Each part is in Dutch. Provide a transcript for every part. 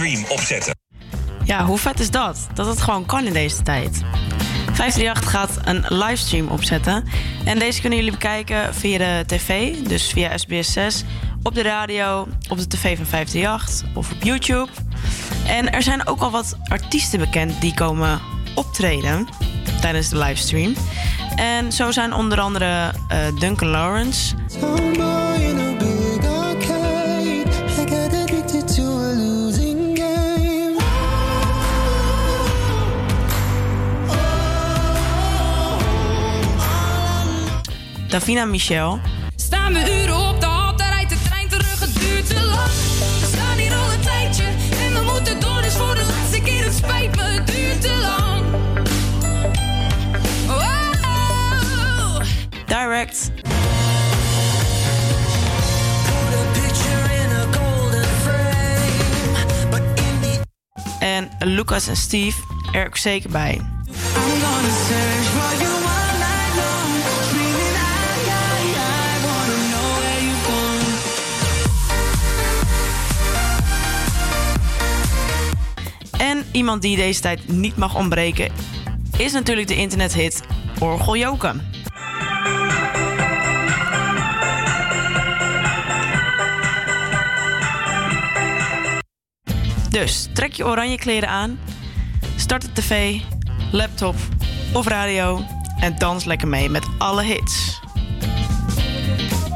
livestream opzetten. Ja, hoe vet is dat? Dat het gewoon kan in deze tijd. 538 gaat een livestream opzetten. En deze kunnen jullie bekijken via de tv, dus via SBS 6, op de radio, op de tv van 538 of op YouTube. En er zijn ook al wat artiesten bekend die komen optreden tijdens de livestream. En zo zijn onder andere uh, Duncan Lawrence. Davina Michel. Staan we uren op de hal, daar rijdt de trein terug, het duurt te lang. We staan hier al een tijdje en we moeten door, dus voor de laatste keer het spijt me, het duurt te lang. Oh. Direct. En Lucas en Steve er ook zeker bij. I'm iemand die deze tijd niet mag ontbreken is natuurlijk de internethit Orgeljoken. Dus trek je oranje kleren aan, start de tv, laptop of radio en dans lekker mee met alle hits.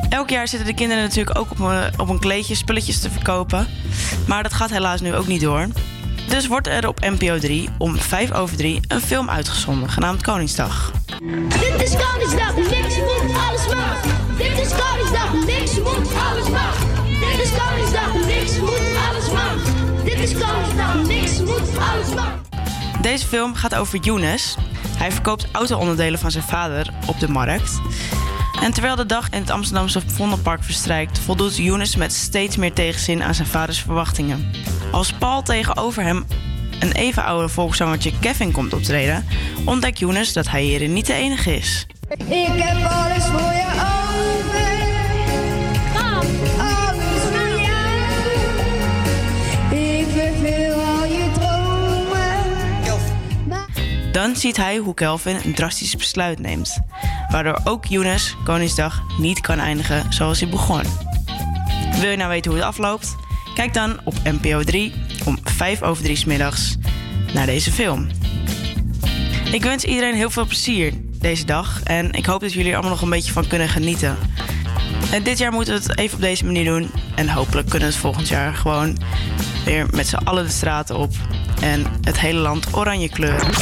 Elk jaar zitten de kinderen natuurlijk ook op een, op een kleedje spulletjes te verkopen. Maar dat gaat helaas nu ook niet door. Dus wordt er op NPO 3 om 5 over 3 een film uitgezonden genaamd Koningsdag. Dit is Koningsdag, niks moet, alles mag. Dit is Koningsdag, niks moet, alles mag. Dit is Koningsdag, niks moet, alles mag. Dit is Koningsdag, niks moet, alles mag. Deze film gaat over Younes. Hij verkoopt auto-onderdelen van zijn vader op de markt. En terwijl de dag in het Amsterdamse Vondelpark verstrijkt, voldoet Younes met steeds meer tegenzin aan zijn vaders verwachtingen. Als Paul tegenover hem een even oude volkszangertje Kevin komt optreden, ontdekt Younes dat hij hierin niet de enige is. Ik heb alles voor je Dan ziet hij hoe Kelvin een drastisch besluit neemt, waardoor ook Younes Koningsdag niet kan eindigen zoals hij begon. Wil je nou weten hoe het afloopt? Kijk dan op NPO 3 om 5 over 3 s middags naar deze film. Ik wens iedereen heel veel plezier deze dag en ik hoop dat jullie er allemaal nog een beetje van kunnen genieten. En dit jaar moeten we het even op deze manier doen en hopelijk kunnen we het volgend jaar gewoon weer met z'n allen de straten op en het hele land oranje kleuren.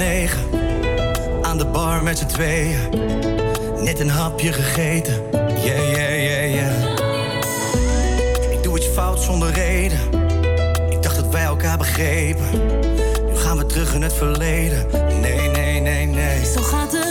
Half. Aan de bar met z'n tweeën. Net een hapje gegeten. Yeah, yeah, yeah, yeah. Ik doe iets fout zonder reden. Ik dacht dat wij elkaar begrepen. Nu gaan we terug in het verleden. Nee, nee, nee, nee. Zo gaat het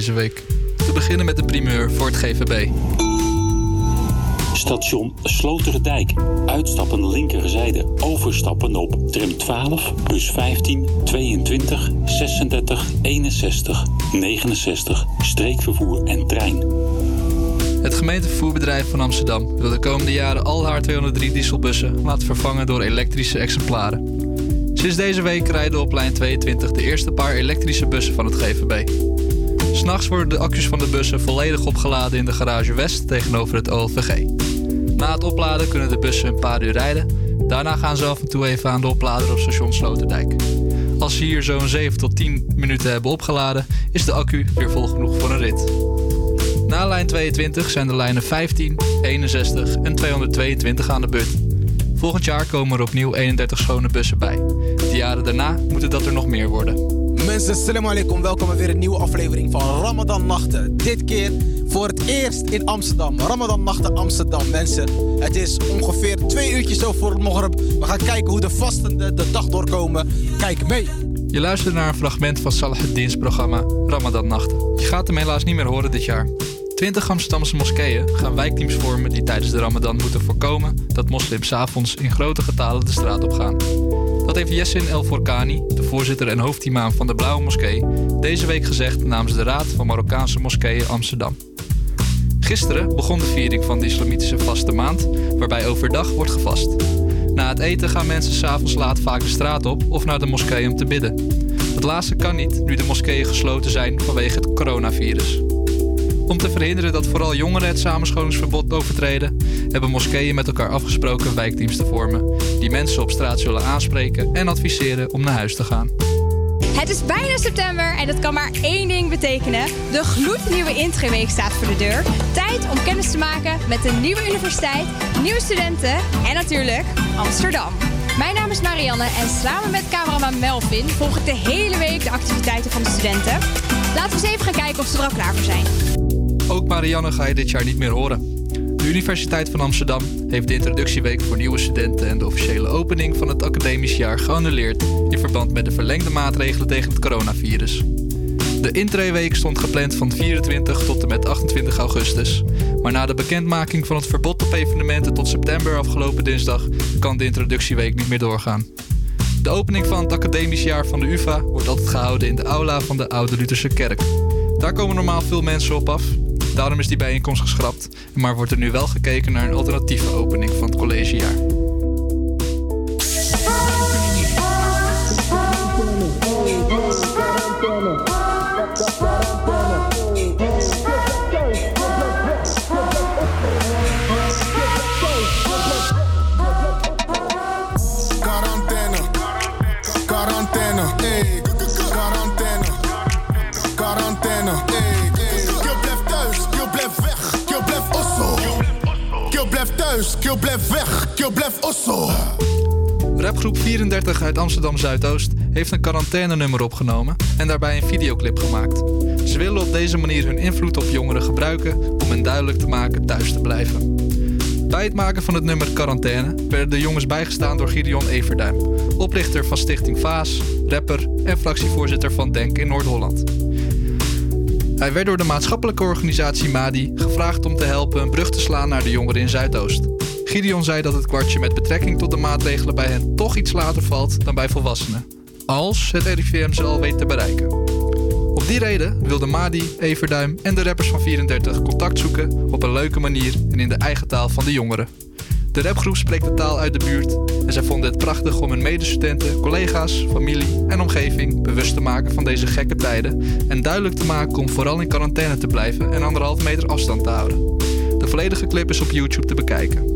deze week. Te beginnen met de primeur voor het GVB. Station Sloterdijk. Uitstappen linkerzijde. Overstappen op tram 12, bus 15, 22, 36, 61, 69. Streekvervoer en trein. Het gemeentevervoerbedrijf van Amsterdam wil de komende jaren al haar 203 dieselbussen laten vervangen door elektrische exemplaren. Sinds deze week rijden op lijn 22 de eerste paar elektrische bussen van het GVB. S'nachts worden de accu's van de bussen volledig opgeladen in de garage West tegenover het OLVG. Na het opladen kunnen de bussen een paar uur rijden. Daarna gaan ze af en toe even aan de oplader op station Sloterdijk. Als ze hier zo'n 7 tot 10 minuten hebben opgeladen, is de accu weer vol genoeg voor een rit. Na lijn 22 zijn de lijnen 15, 61 en 222 aan de beurt. Volgend jaar komen er opnieuw 31 schone bussen bij. De jaren daarna moeten dat er nog meer worden. Mensen, salam alaikum. Welkom bij weer een nieuwe aflevering van Ramadan Nachten. Dit keer voor het eerst in Amsterdam. Ramadan Nachten Amsterdam, mensen. Het is ongeveer twee uurtjes zo voor het Maghrib. We gaan kijken hoe de vastenden de dag doorkomen. Kijk mee. Je luistert naar een fragment van Salahuddin's programma Ramadan Nachten. Je gaat hem helaas niet meer horen dit jaar. 20 Amsterdamse moskeeën gaan wijkteams vormen die tijdens de Ramadan moeten voorkomen dat moslims avonds in grote getalen de straat op gaan. Dat heeft Yessin El Forkani, de voorzitter en hoofdimam van de Blauwe Moskee, deze week gezegd namens de Raad van Marokkaanse Moskeeën Amsterdam. Gisteren begon de viering van de islamitische vaste maand, waarbij overdag wordt gevast. Na het eten gaan mensen s'avonds laat vaak de straat op of naar de moskee om te bidden. Dat laatste kan niet nu de moskeeën gesloten zijn vanwege het coronavirus. Om te verhinderen dat vooral jongeren het samenscholingsverbod overtreden, hebben moskeeën met elkaar afgesproken wijkteams te vormen, die mensen op straat zullen aanspreken en adviseren om naar huis te gaan. Het is bijna september en dat kan maar één ding betekenen. De gloednieuwe intraweek staat voor de deur. Tijd om kennis te maken met de nieuwe universiteit, nieuwe studenten en natuurlijk Amsterdam. Mijn naam is Marianne en samen met cameraman Melvin volg ik de hele week de activiteiten van de studenten. Laten we eens even gaan kijken of ze er al klaar voor zijn. Ook Marianne ga je dit jaar niet meer horen. De Universiteit van Amsterdam heeft de introductieweek voor nieuwe studenten en de officiële opening van het academisch jaar geannuleerd in verband met de verlengde maatregelen tegen het coronavirus. De intreeweek stond gepland van 24 tot en met 28 augustus. Maar na de bekendmaking van het verbod op evenementen tot september afgelopen dinsdag kan de introductieweek niet meer doorgaan. De opening van het academisch jaar van de UvA wordt altijd gehouden in de aula van de Oude Lutherse Kerk. Daar komen normaal veel mensen op af. Daarom is die bijeenkomst geschrapt, maar wordt er nu wel gekeken naar een alternatieve opening van het collegejaar. Thuis, kill blijf weg, blijf osso. Rapgroep 34 uit Amsterdam Zuidoost heeft een quarantainenummer opgenomen en daarbij een videoclip gemaakt. Ze willen op deze manier hun invloed op jongeren gebruiken om hen duidelijk te maken thuis te blijven. Bij het maken van het nummer Quarantaine werden de jongens bijgestaan door Gideon Everduim, oprichter van Stichting Vaas, rapper en fractievoorzitter van Denk in Noord-Holland. Hij werd door de maatschappelijke organisatie MADI gevraagd om te helpen een brug te slaan naar de jongeren in Zuidoost. Gideon zei dat het kwartje met betrekking tot de maatregelen bij hen toch iets later valt dan bij volwassenen. Als het RIVM ze al weet te bereiken. Op die reden wilden Madi, Everduim en de rappers van 34 contact zoeken op een leuke manier en in de eigen taal van de jongeren. De rapgroep spreekt de taal uit de buurt en zij vonden het prachtig om hun medestudenten, collega's, familie en omgeving bewust te maken van deze gekke tijden en duidelijk te maken om vooral in quarantaine te blijven en anderhalve meter afstand te houden. De volledige clip is op YouTube te bekijken.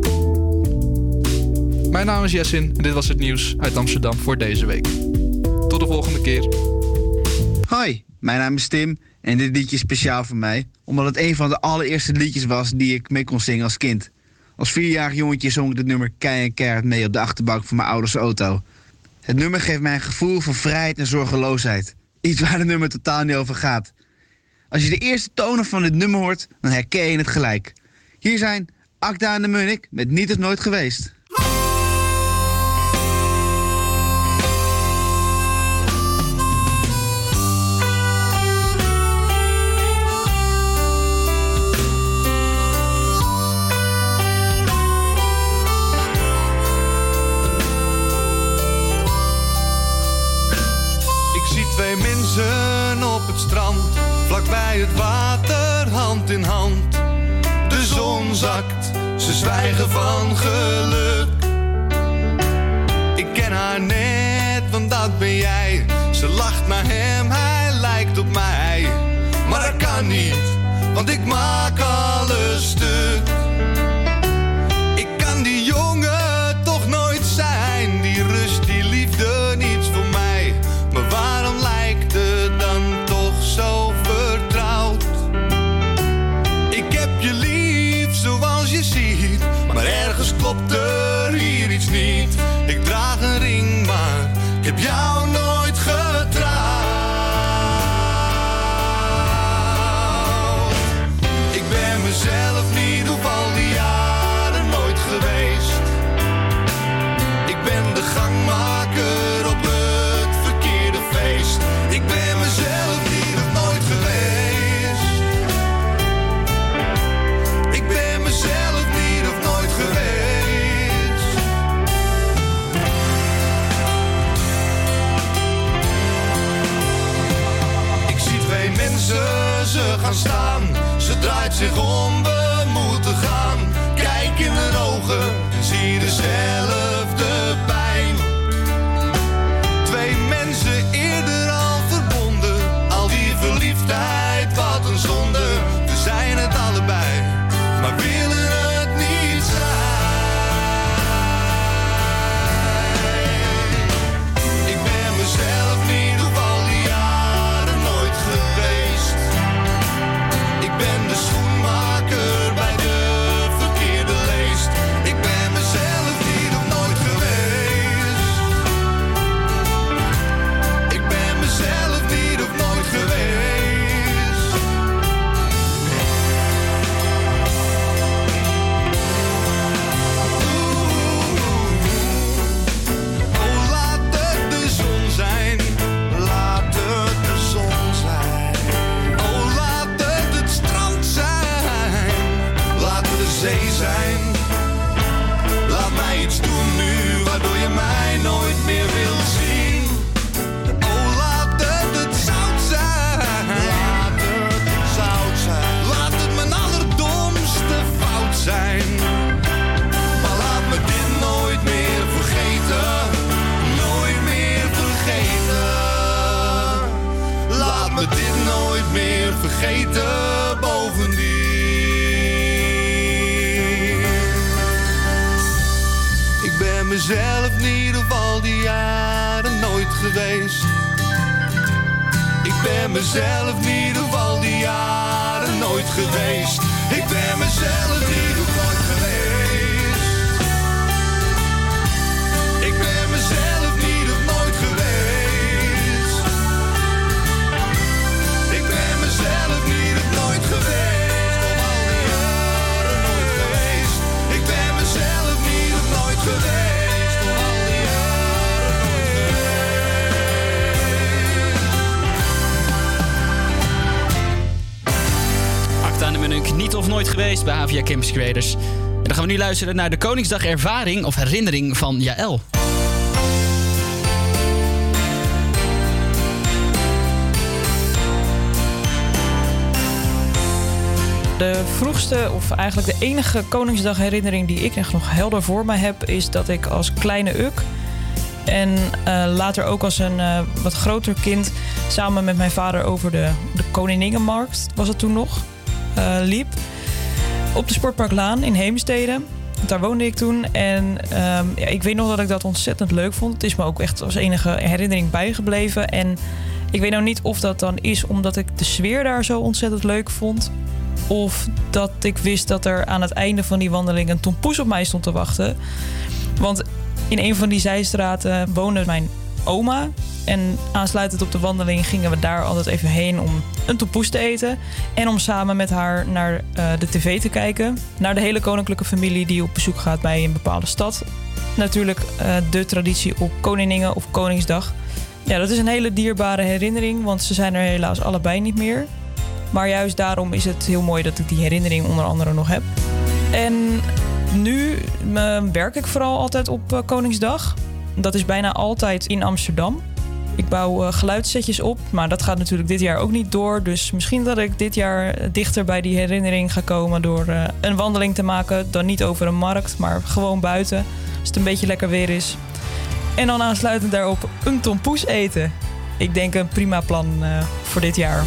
Mijn naam is Jessin en dit was het nieuws uit Amsterdam voor deze week. Tot de volgende keer. Hoi, mijn naam is Tim en dit liedje is speciaal voor mij, omdat het een van de allereerste liedjes was die ik mee kon zingen als kind. Als vierjarig jongetje zong ik het nummer Keihard mee op de achterbank van mijn ouders auto. Het nummer geeft mij een gevoel van vrijheid en zorgeloosheid. Iets waar het nummer totaal niet over gaat. Als je de eerste tonen van dit nummer hoort, dan herken je het gelijk. Hier zijn Akda en de Munnik met Niet of Nooit Geweest. Vlakbij het water, hand in hand. De zon zakt, ze zwijgen van geluk. Ik ken haar net, want dat ben jij. Ze lacht naar hem, hij lijkt op mij. Maar dat kan niet, want ik maak alles En dan gaan we nu luisteren naar de Koningsdag ervaring of herinnering van Jaël. De vroegste, of eigenlijk de enige Koningsdagherinnering die ik nog helder voor me heb, is dat ik als kleine uk en eh, later ook als een eh, wat groter kind samen met mijn vader over de, de was het toen nog, eh, liep. Op de Sportparklaan in Heemstede. Daar woonde ik toen. En ehm, ja, ik weet nog dat ik dat ontzettend leuk vond. Het is me ook echt als enige herinnering bijgebleven. En ik weet nou niet of dat dan is omdat ik de sfeer daar zo ontzettend leuk vond. Of dat ik wist dat er aan het einde van die wandeling een tompoes op mij stond te wachten. Want in een van die zijstraten woonde mijn oma. En aansluitend op de wandeling gingen we daar altijd even heen om een tompoes te eten. En om samen met haar naar eh, de tv te kijken. Naar de hele koninklijke familie die op bezoek gaat bij een bepaalde stad. Natuurlijk eh, de traditie op Koningen of Koningsdag. Ja, dat is een hele dierbare herinnering, want ze zijn er helaas allebei niet meer. Maar juist daarom is het heel mooi dat ik die herinnering onder andere nog heb. En nu eh, werk ik vooral altijd op Koningsdag. Dat is bijna altijd in Amsterdam. Ik bouw eh, geluidssetjes op, maar dat gaat natuurlijk dit jaar ook niet door. Dus misschien dat ik dit jaar dichter bij die herinnering ga komen door eh, een wandeling te maken. Dan niet over een markt, maar gewoon buiten. Als het een beetje lekker weer is. En dan aansluitend daarop een tompoes eten. Ik denk een prima plan eh, voor dit jaar.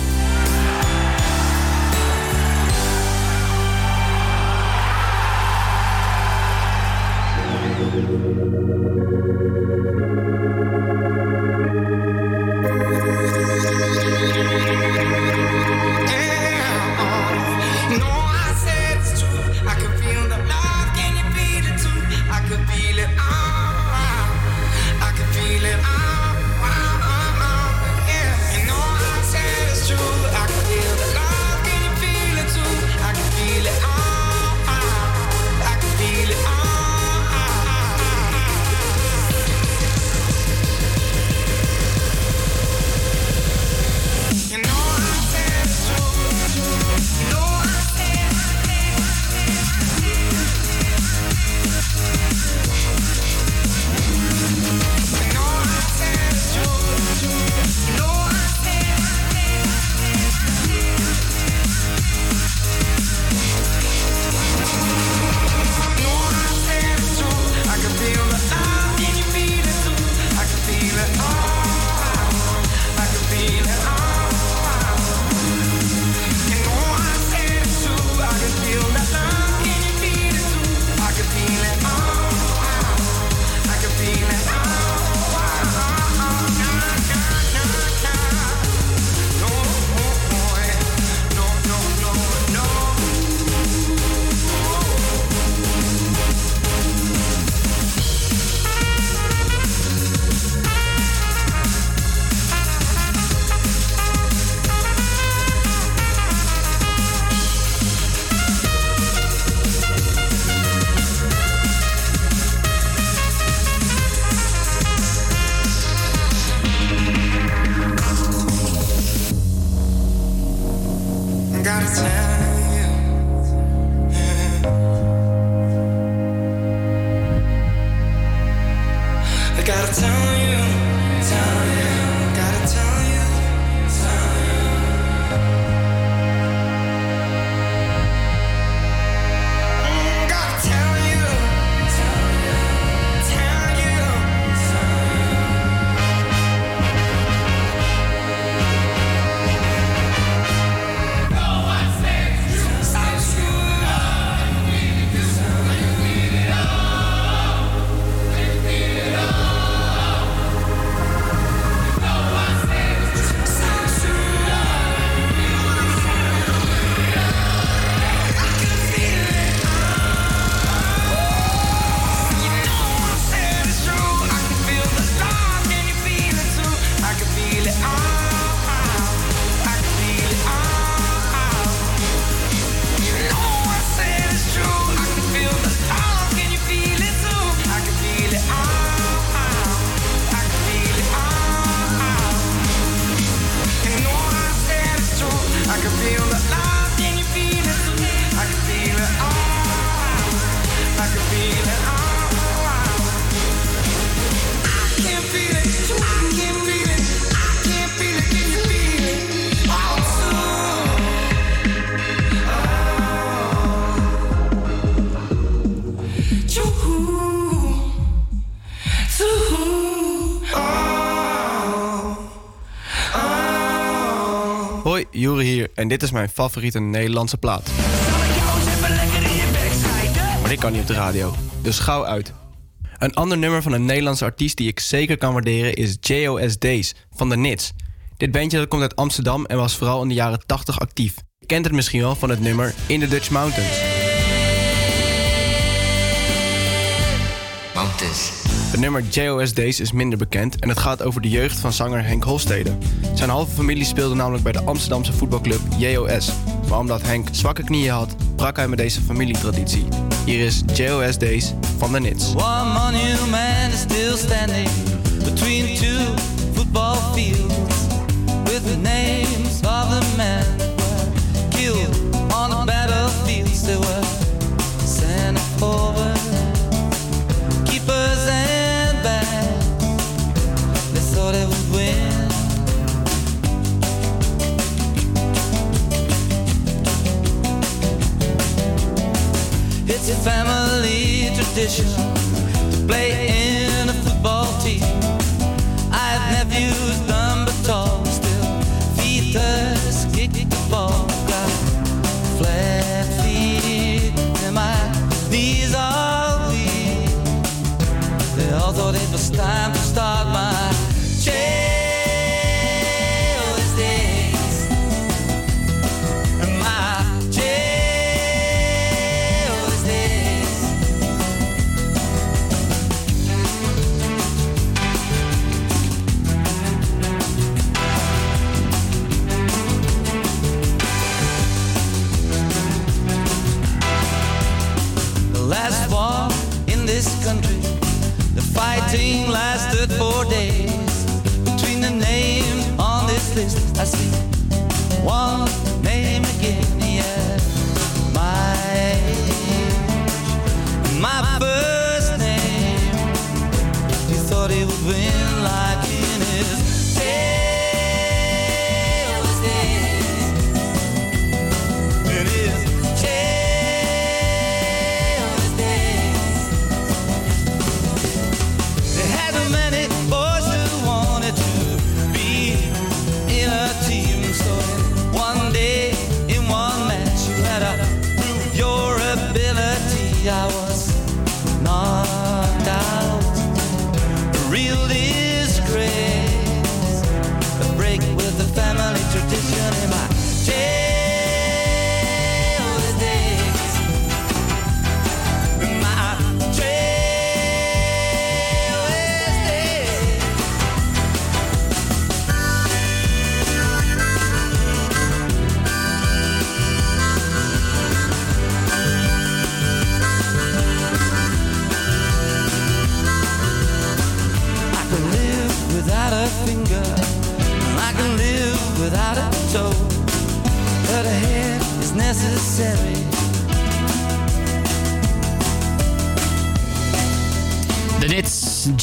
En dit is mijn favoriete Nederlandse plaat. Maar dit kan niet op de radio, dus gauw uit. Een ander nummer van een Nederlandse artiest die ik zeker kan waarderen is JOS Days van de Nits. Dit bandje komt uit Amsterdam en was vooral in de jaren 80 actief. Je kent het misschien wel van het nummer In the Dutch Mountains. Mountains. Het nummer JOS Days is minder bekend en het gaat over de jeugd van zanger Henk Hofstede. Zijn halve familie speelde namelijk bij de Amsterdamse voetbalclub JOS. Maar omdat Henk zwakke knieën had, brak hij met deze familietraditie. Hier is JOS Days van de Nits. One monument is still standing between two football fields with the names of the men killed on the battlefields. They were forward, thought it would win. It's a family tradition to play in a football team. I have nephews, dumb but tall, still feet.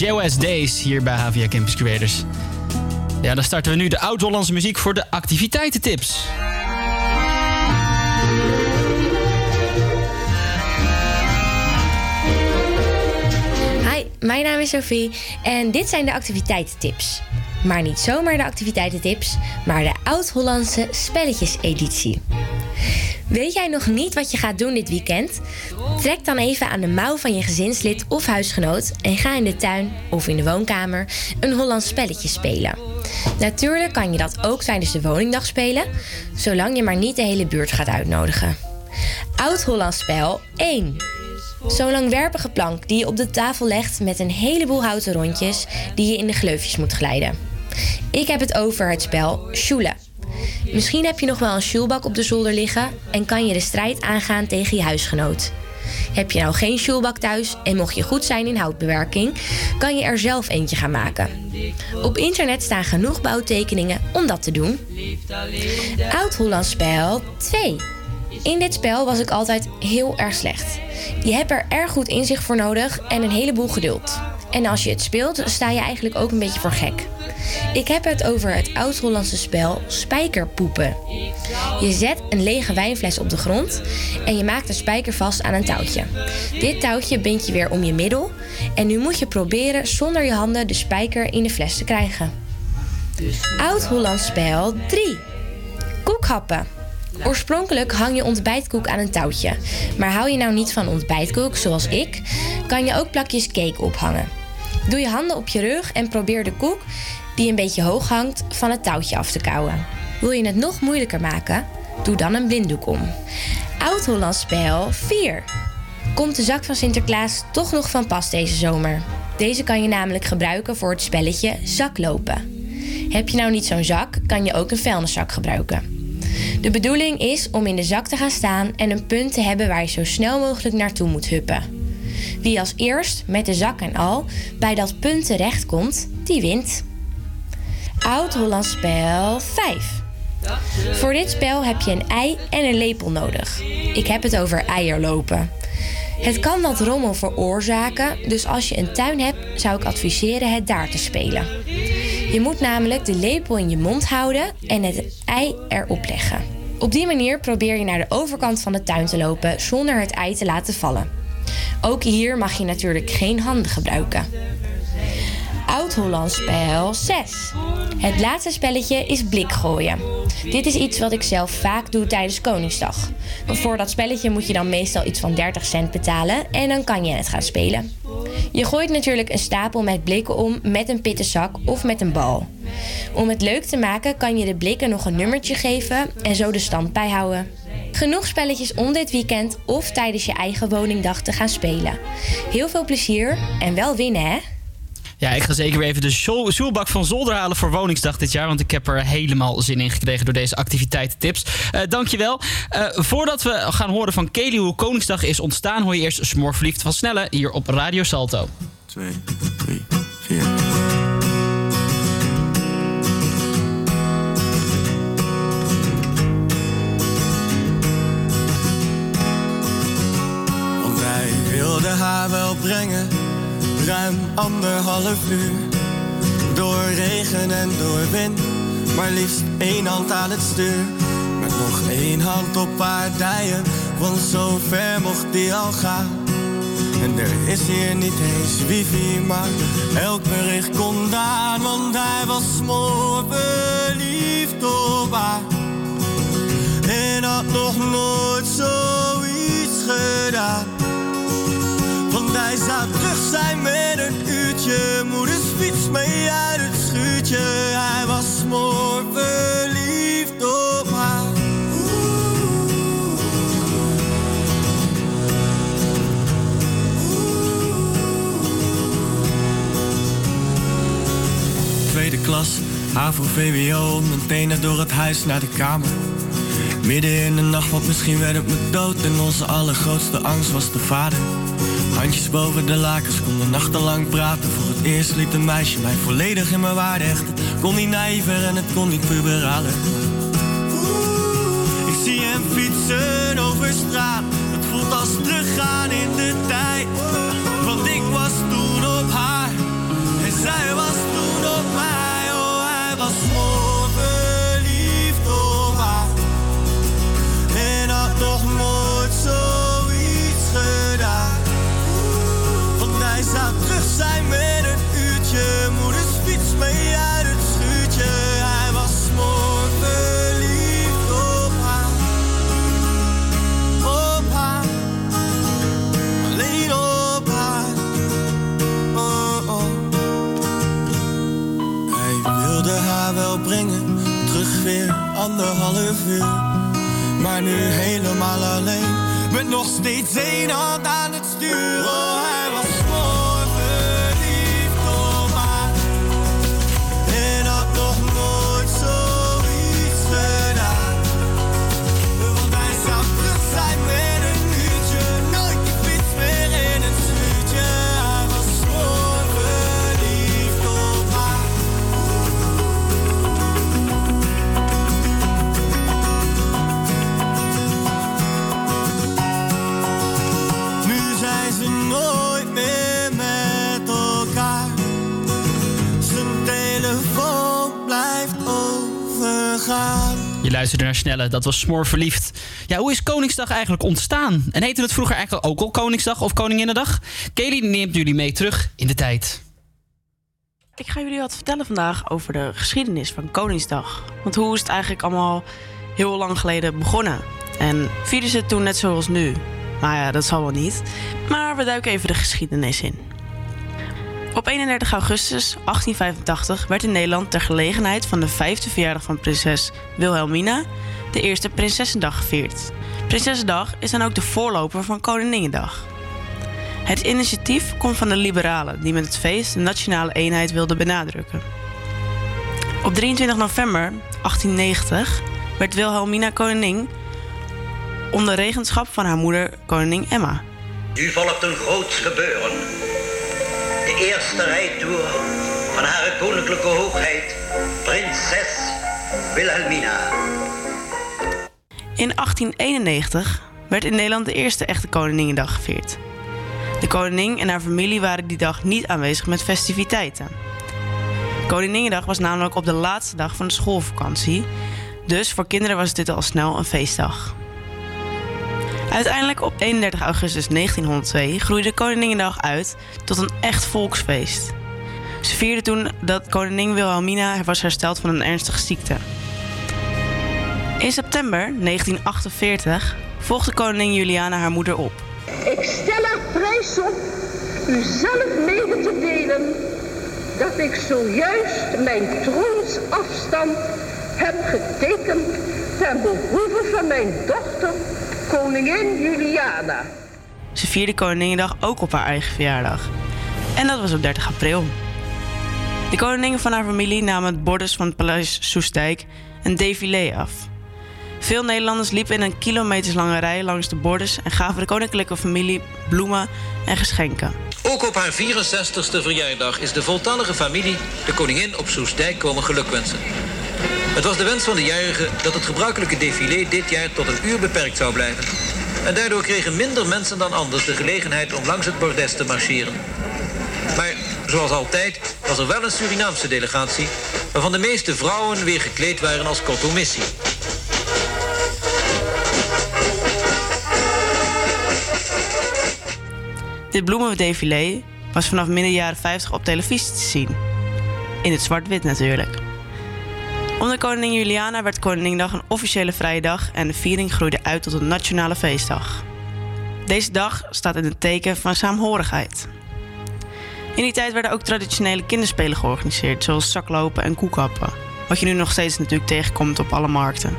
JOS Days hier bij Havia Campus Creators. Ja, dan starten we nu de Oud-Hollandse muziek voor de activiteitentips. Hi, mijn naam is Sophie en dit zijn de activiteitentips. Maar niet zomaar de activiteitentips, maar de Oud-Hollandse spelletjeseditie. Weet jij nog niet wat je gaat doen dit weekend? Trek dan even aan de mouw van je gezinslid of huisgenoot en ga in de tuin of in de woonkamer een Hollands spelletje spelen. Natuurlijk kan je dat ook tijdens de woningdag spelen, zolang je maar niet de hele buurt gaat uitnodigen. Oud-Hollands spel 1. Zo'n langwerpige plank die je op de tafel legt met een heleboel houten rondjes die je in de gleufjes moet glijden. Ik heb het over het spel Sjoelen. Misschien heb je nog wel een sjoelbak op de zolder liggen en kan je de strijd aangaan tegen je huisgenoot. Heb je nou geen sjoelbak thuis en mocht je goed zijn in houtbewerking, kan je er zelf eentje gaan maken. Op internet staan genoeg bouwtekeningen om dat te doen. Oud-Hollands spel 2. In dit spel was ik altijd heel erg slecht. Je hebt er erg goed inzicht voor nodig en een heleboel geduld. En als je het speelt, sta je eigenlijk ook een beetje voor gek. Ik heb het over het oud-Hollandse spel spijkerpoepen. Je zet een lege wijnfles op de grond en je maakt de spijker vast aan een touwtje. Dit touwtje bind je weer om je middel en nu moet je proberen zonder je handen de spijker in de fles te krijgen. Oud-Hollands spel 3. Koekhappen. Oorspronkelijk hang je ontbijtkoek aan een touwtje. Maar hou je nou niet van ontbijtkoek, zoals ik, kan je ook plakjes cake ophangen. Doe je handen op je rug en probeer de koek, die een beetje hoog hangt, van het touwtje af te kouwen. Wil je het nog moeilijker maken? Doe dan een blinddoek om. Oud-Hollands spel 4. Komt de zak van Sinterklaas toch nog van pas deze zomer? Deze kan je namelijk gebruiken voor het spelletje zaklopen. Heb je nou niet zo'n zak, kan je ook een vuilniszak gebruiken. De bedoeling is om in de zak te gaan staan en een punt te hebben waar je zo snel mogelijk naartoe moet huppen. Wie als eerst, met de zak en al, bij dat punt terechtkomt, die wint. Oud-Hollands spel 5. Voor dit spel heb je een ei en een lepel nodig. Ik heb het over eierlopen. Het kan wat rommel veroorzaken, dus als je een tuin hebt, zou ik adviseren het daar te spelen. Je moet namelijk de lepel in je mond houden en het ei erop leggen. Op die manier probeer je naar de overkant van de tuin te lopen zonder het ei te laten vallen. Ook hier mag je natuurlijk geen handen gebruiken. Oud-Hollands spel 6. Het laatste spelletje is blikgooien. Dit is iets wat ik zelf vaak doe tijdens Koningsdag. Voor dat spelletje moet je dan meestal iets van 30 cent betalen en dan kan je het gaan spelen. Je gooit natuurlijk een stapel met blikken om met een pittenzak of met een bal. Om het leuk te maken kan je de blikken nog een nummertje geven en zo de stand bijhouden. Genoeg spelletjes om dit weekend of tijdens je eigen woningdag te gaan spelen. Heel veel plezier en wel winnen hè! Ja, ik ga zeker weer even de zo- zoelbak van Zolder halen voor Woningsdag dit jaar. Want ik heb er helemaal zin in gekregen door deze activiteitentips. Eh dankjewel. Eh voordat we gaan horen van Kelly hoe Koningsdag is ontstaan... hoor je eerst Smorverliefd van Snelle hier op Radio Salto. 2, 3, 4. Wilde haar wel brengen, ruim anderhalf uur. Door regen en door wind, maar liefst één hand aan het stuur. Met nog één hand op haar dijen, want zo ver mocht die al gaan. En er is hier niet eens wifi, maar elk bericht kon aan. Want hij was mooi verliefd op haar. En had nog nooit zoiets gedaan. Hij zou terug zijn met een uurtje. Moeders fiets mee uit het schuurtje. Hij was mooi verliefd op haar. Tweede klas, HAVO, VWO, mijn tenen door het huis naar de kamer. Midden in de nacht, want misschien werd het me dood. En onze allergrootste angst was de vader. Handjes boven de lakens, konden nachtenlang praten. Voor het eerst liet een meisje mij volledig in mijn waarde hechten. Kon niet naïver en het kon niet puberaler. Ik zie hem fietsen over straat. Het voelt als teruggaan in de tijd. Want ik was toen op haar en zij was toen op mij. Oh, hij was mooi anderhalf uur. Maar nu helemaal alleen. Met nog steeds één hand aan het stuur. Luisterde naar dat was Smoor Verliefd. Ja, hoe is Koningsdag eigenlijk ontstaan? En heette het vroeger eigenlijk ook al Koningsdag of Koninginnedag? Kelly neemt jullie mee terug in de tijd. Ik ga jullie wat vertellen vandaag over de geschiedenis van Koningsdag. Want hoe is het eigenlijk allemaal heel lang geleden begonnen? En vierden ze het toen net zoals nu? Maar ja, dat zal wel niet. Maar we duiken even de geschiedenis in. Op 31 augustus 1885 werd in Nederland ter gelegenheid van de vijfde verjaardag van prinses Wilhelmina de eerste Prinsessendag gevierd. Prinsessendag is dan ook de voorloper van Koninginnedag. Het initiatief komt van de liberalen die met het feest de nationale eenheid wilden benadrukken. Op 23 november 1890 werd Wilhelmina koningin onder regenschap van haar moeder koningin Emma. Nu volgt een groots gebeuren. De eerste rijtoer van Hare Koninklijke Hoogheid, Prinses Wilhelmina. In 1891 werd in Nederland de eerste echte Koninginnedag gevierd. De koningin en haar familie waren die dag niet aanwezig met festiviteiten. Koninginnedag was namelijk op de laatste dag van de schoolvakantie. Dus voor kinderen was dit al snel een feestdag. Uiteindelijk op 31 augustus 1902 groeide Koninginnedag uit tot een echt volksfeest. Ze vierden toen dat koningin Wilhelmina was hersteld van een ernstige ziekte. In september 1948 volgde koningin Juliana haar moeder op. Ik stel er prijs op u zelf mede te delen dat ik zojuist mijn troonsafstand heb getekend ten behoeve van mijn dochter, koningin Juliana. Ze vierde Koninginnedag ook op haar eigen verjaardag. En dat was op 30 april. De koningin van haar familie namen het bordes van het paleis Soestdijk een défilé af. Veel Nederlanders liepen in een kilometerslange rij langs de bordes en gaven de koninklijke familie bloemen en geschenken. Ook op haar 64ste verjaardag is de voltallige familie de koningin op Soestdijk komen gelukwensen. Het was de wens van de jarige dat het gebruikelijke défilé dit jaar tot een uur beperkt zou blijven. En daardoor kregen minder mensen dan anders de gelegenheid om langs het bordes te marcheren. Maar zoals altijd was er wel een Surinaamse delegatie... waarvan de meeste vrouwen weer gekleed waren als kotomissie. Dit bloemendefilé was vanaf midden jaren 50 op televisie te zien. In het zwart-wit natuurlijk. Onder koningin Juliana werd Koninginnedag een officiële vrije dag en de viering groeide uit tot een nationale feestdag. Deze dag staat in het teken van saamhorigheid. In die tijd werden ook traditionele kinderspelen georganiseerd, zoals zaklopen en koekappen. Wat je nu nog steeds natuurlijk tegenkomt op alle markten.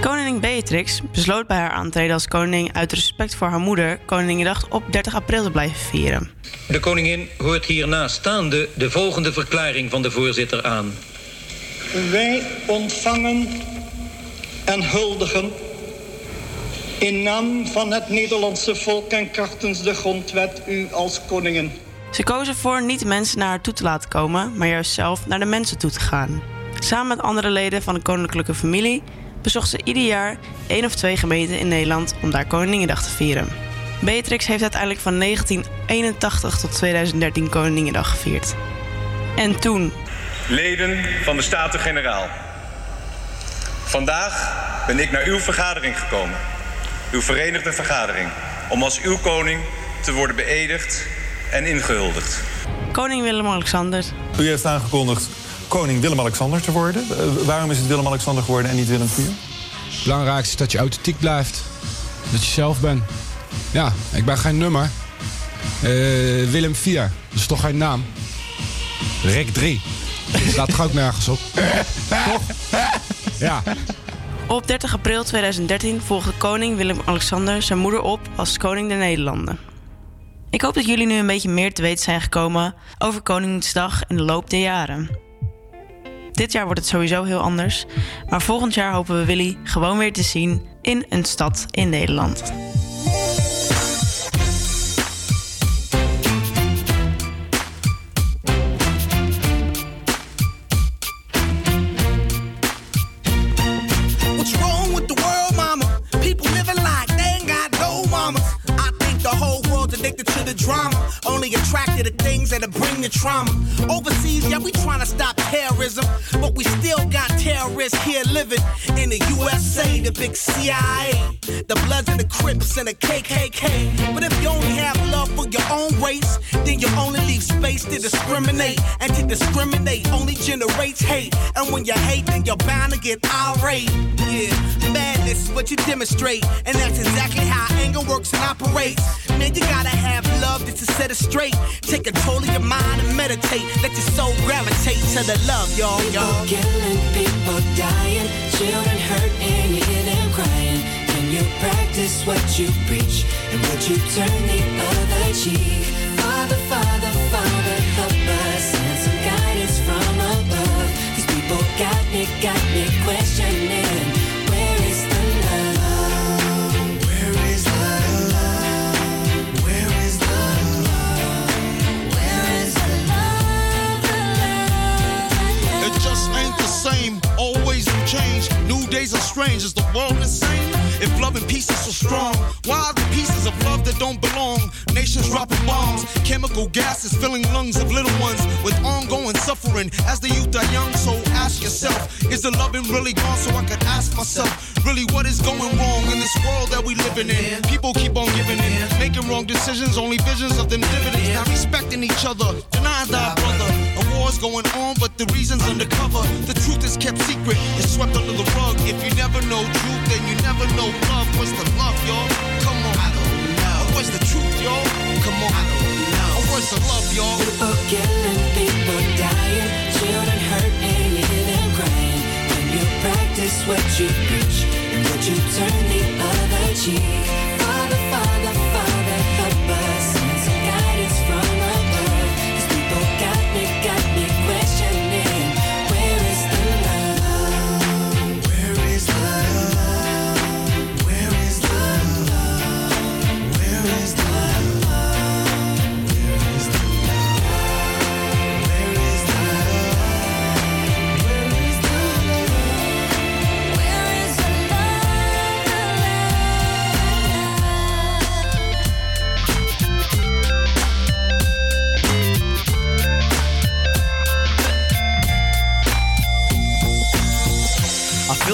Koningin Beatrix besloot bij haar aantreden als koningin uit respect voor haar moeder Koninginnedag op 30 april te blijven vieren. De koningin hoort hierna staande de volgende verklaring van de voorzitter aan. Wij ontvangen en huldigen in naam van het Nederlandse volk en krachtens de grondwet u als koningin. Ze koos ervoor niet mensen naar haar toe te laten komen, maar juist zelf naar de mensen toe te gaan. Samen met andere leden van de koninklijke familie bezocht ze ieder jaar één of twee gemeenten in Nederland om daar Koninginnedag te vieren. Beatrix heeft uiteindelijk van 1981 tot 2013 Koninginnedag gevierd. En toen, Leden van de Staten-Generaal. Vandaag ben ik naar uw vergadering gekomen. Uw verenigde vergadering. Om als uw koning te worden beëdigd en ingehuldigd. koning Willem-Alexander U heeft aangekondigd koning Willem-Alexander te worden. Eh, waarom is het Willem-Alexander geworden en niet Willem IV? Het belangrijkste is dat je authentiek blijft. Dat je zelf bent. Ja, ik ben geen nummer. Eh, Willem 4, dat is toch geen naam? Rek 3. Dat staat toch ook nergens op? Ja. Op 30 april 2013 volgde koning Willem-Alexander zijn moeder op als koning der Nederlanden. Ik hoop dat jullie nu een beetje meer te weten zijn gekomen over Koningsdag in de loop der jaren. Dit jaar wordt het sowieso heel anders, maar volgend jaar hopen we Willy gewoon weer te zien in een stad in Nederland. To things that'll bring the trauma. Overseas, yeah, we trying to stop terrorism. But we still got terrorists here living in the USA, the big CIA. The Bloods and the Crips and the KKK. But if you only have love for your own race, then you only leave space to discriminate. And to discriminate only generates hate. And when you hate, then you're bound to get irate. Yeah, madness is what you demonstrate. And that's exactly how anger works and operates. Man, you gotta have love just to set it straight. Take control of your mind and meditate. Let your soul gravitate to the love, y'all, y'all. People killing, people dying, children hurt and you hear them crying. Can you practice what you preach and would you turn the other cheek? Father, Father, Father, help us and some guidance from above. These people got me, got me questioning. Days are strange. Is the world insane? If love and peace is so strong, why are the pieces of love that don't belong? Nations dropping bombs, chemical gases filling lungs of little ones with ongoing suffering as the youth are young. So ask yourself, is the loving really gone? So I could ask myself, really, what is going wrong in this world that we living in? People keep on giving in, making wrong decisions, only visions of them dividends. Not respecting each other, denying thy brother. War's going on, but the reason's undercover. The truth is kept secret, it's swept under the rug. If you never know truth, then you never know love. What's the love, y'all? Come on. I don't know. What's the truth, y'all? Come on. I don't know. What's the love, y'all? People killing, people dying, children hurt and you hear them crying. When you practice what you preach and what you turn the other cheek.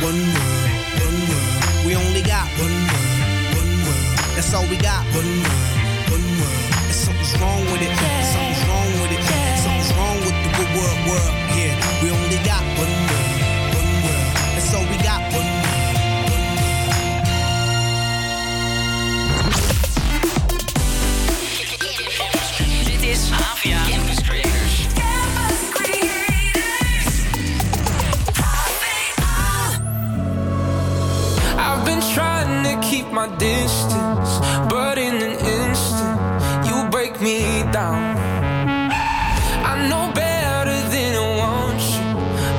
One world, one world. We only got one world, one world. That's all we got. One world, one world. And something's wrong with it. Something's wrong with it. Something's wrong with the good world, world. Yeah, we only got one my distance, but in an instant, you break me down. I know better than I want you,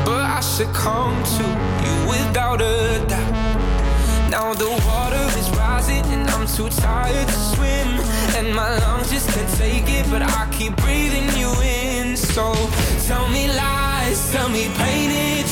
but I succumb to you without a doubt. Now the water is rising, and I'm too tired to swim, and my lungs just can't take it, but I keep breathing you in. So tell me lies, tell me painted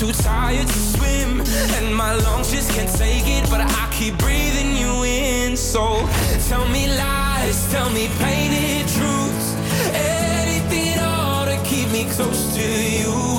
too tired to swim. And my lungs just can't take it, but I keep breathing you in. So tell me lies, tell me painted truths. Anything at all to keep me close to you.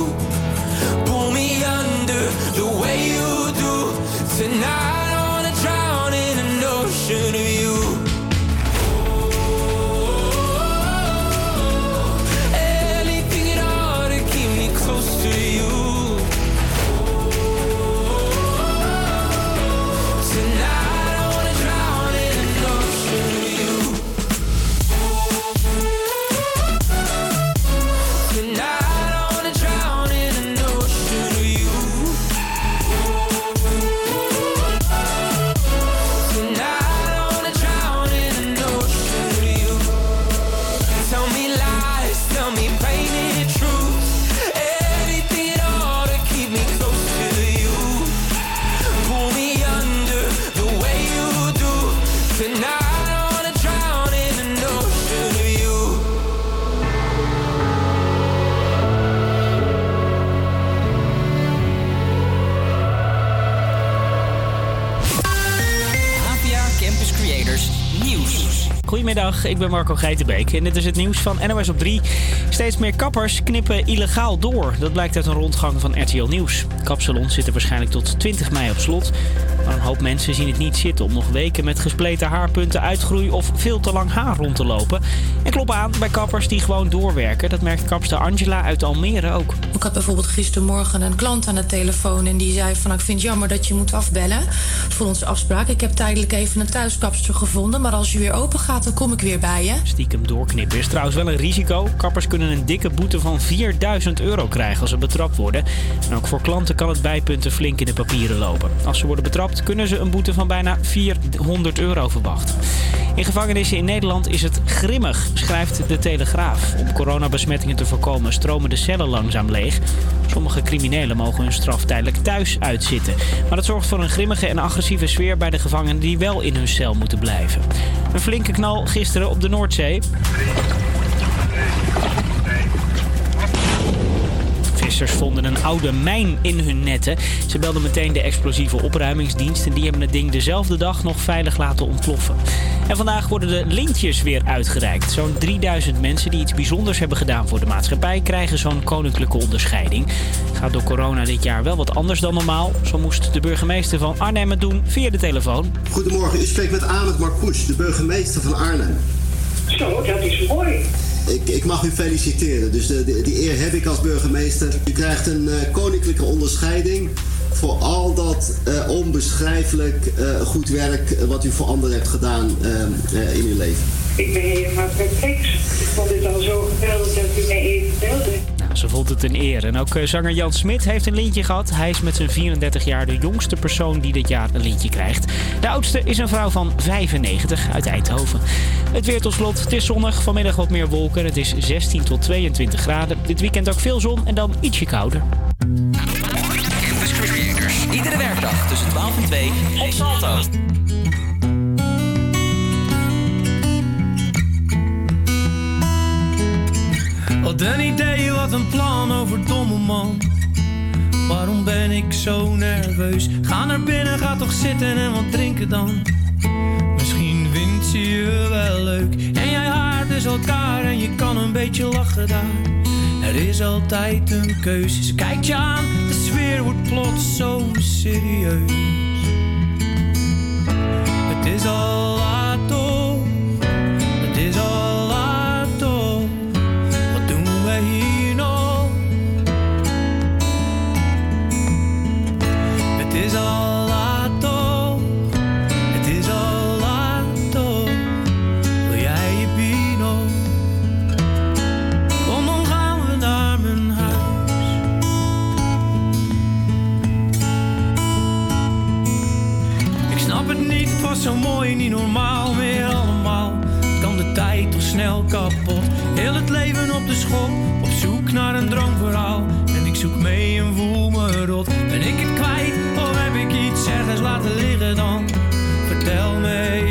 Ik ben Marco Geitenbeek en dit is het nieuws van NOS op 3. Steeds meer kappers knippen illegaal door. Dat blijkt uit een rondgang van RTL Nieuws. Kapsalons zitten waarschijnlijk tot 20 mei op slot. Een hoop mensen zien het niet zitten om nog weken met gespleten haarpunten, uitgroei of veel te lang haar rond te lopen. En kloppen aan bij kappers die gewoon doorwerken. Dat merkt kapster Angela uit Almere ook. Ik had bijvoorbeeld gistermorgen een klant aan de telefoon en die zei van ik vind het jammer dat je moet afbellen voor onze afspraak. Ik heb tijdelijk even een thuiskapster gevonden, maar als je weer open gaat dan kom ik weer bij je. Stiekem doorknippen is trouwens wel een risico. Kappers kunnen een dikke boete van 4000 euro krijgen als ze betrapt worden. En ook voor klanten kan het bijpunten flink in de papieren lopen. Als ze worden betrapt kunnen ze een boete van bijna 400 euro verwachten. In gevangenissen in Nederland is het grimmig, schrijft de Telegraaf. Om coronabesmettingen te voorkomen stromen de cellen langzaam leeg. Sommige criminelen mogen hun straf tijdelijk thuis uitzitten. Maar dat zorgt voor een grimmige en agressieve sfeer bij de gevangenen die wel in hun cel moeten blijven. Een flinke knal gisteren op de Noordzee. Vissers vonden een oude mijn in hun netten. Ze belden meteen de explosieve opruimingsdienst en die hebben het ding dezelfde dag nog veilig laten ontploffen. En vandaag worden de lintjes weer uitgereikt. Zo'n 3000 mensen die iets bijzonders hebben gedaan voor de maatschappij krijgen zo'n koninklijke onderscheiding. Gaat door corona dit jaar wel wat anders dan normaal. Zo moest de burgemeester van Arnhem het doen via de telefoon. Goedemorgen, u spreekt met Ahmed Marcouch, de burgemeester van Arnhem. Zo, dat is mooi. Ik, ik mag u feliciteren, dus de, die eer heb ik als burgemeester. U krijgt een eh, koninklijke onderscheiding voor al dat eh, onbeschrijfelijk eh, goed werk wat u voor anderen hebt gedaan in uw leven. Ik ben helemaal perplex. Ik vond het al zo geweldig dat u mij even belde. Ze vond het een eer. En ook eh, zanger Jan Smit heeft een lintje gehad. Hij is met zijn 34 jaar de jongste persoon die dit jaar een lintje krijgt. De oudste is een vrouw van 95 uit Eindhoven. Het weer tot slot. Het is zonnig. Vanmiddag wat meer wolken. Het is 16 tot 22 graden. Dit weekend ook veel zon en dan ietsje kouder. Iedere werkdag tussen 12 en 2 op Salto. Wat een idee, wat een plan over domme man. Waarom ben ik zo nerveus? Ga naar binnen, ga toch zitten en wat drinken dan. Misschien vindt ze je wel leuk. En jij haart dus elkaar en je kan een beetje lachen daar. Er is altijd een keuze. Ze kijkt je aan, de sfeer wordt plots zo serieus. Het is al kapot? Heel het leven op de schop, op zoek naar een droomverhaal. En ik zoek mee en voel me rot. Ben ik het kwijt of heb ik iets ergens laten liggen dan? Vertel me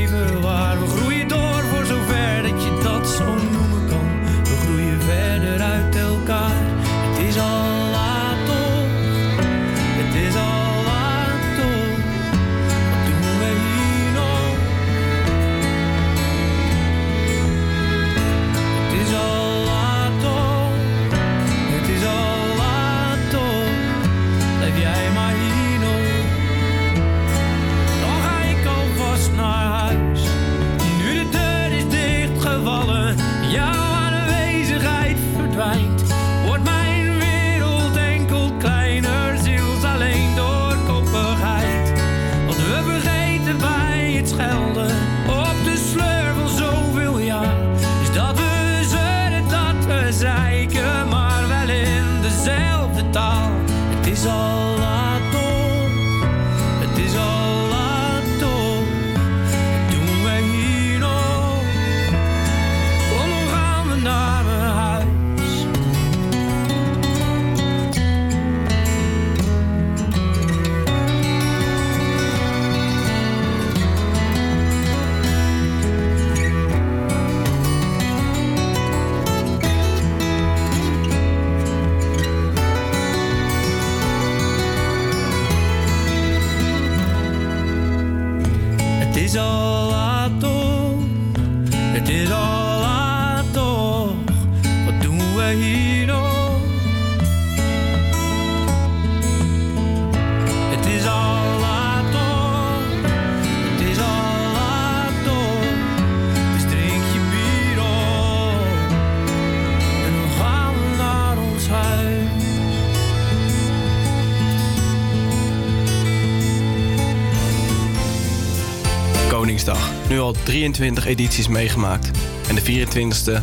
Nu al 23 edities meegemaakt. En de 24e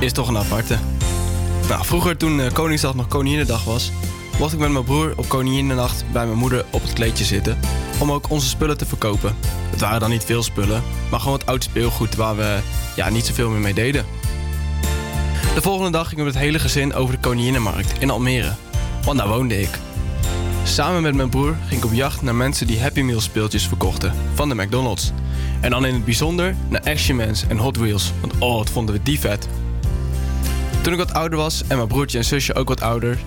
is toch een aparte. Nou, vroeger toen eh, Koningsdag nog Koninginnedag was... mocht ik met mijn broer op Koninginnenacht bij mijn moeder op het kleedje zitten... om ook onze spullen te verkopen. Het waren dan niet veel spullen, maar gewoon wat oud speelgoed... waar we ja, niet zoveel meer mee deden. De volgende dag gingen we met het hele gezin over de Koninginnenmarkt in Almere. Want daar woonde ik. Samen met mijn broer ging ik op jacht naar mensen die Happy Meal speeltjes verkochten van de McDonald's. En dan in het bijzonder naar Action Mans en Hot Wheels, want oh, wat vonden we die vet. Toen ik wat ouder was en mijn broertje en zusje ook wat ouder,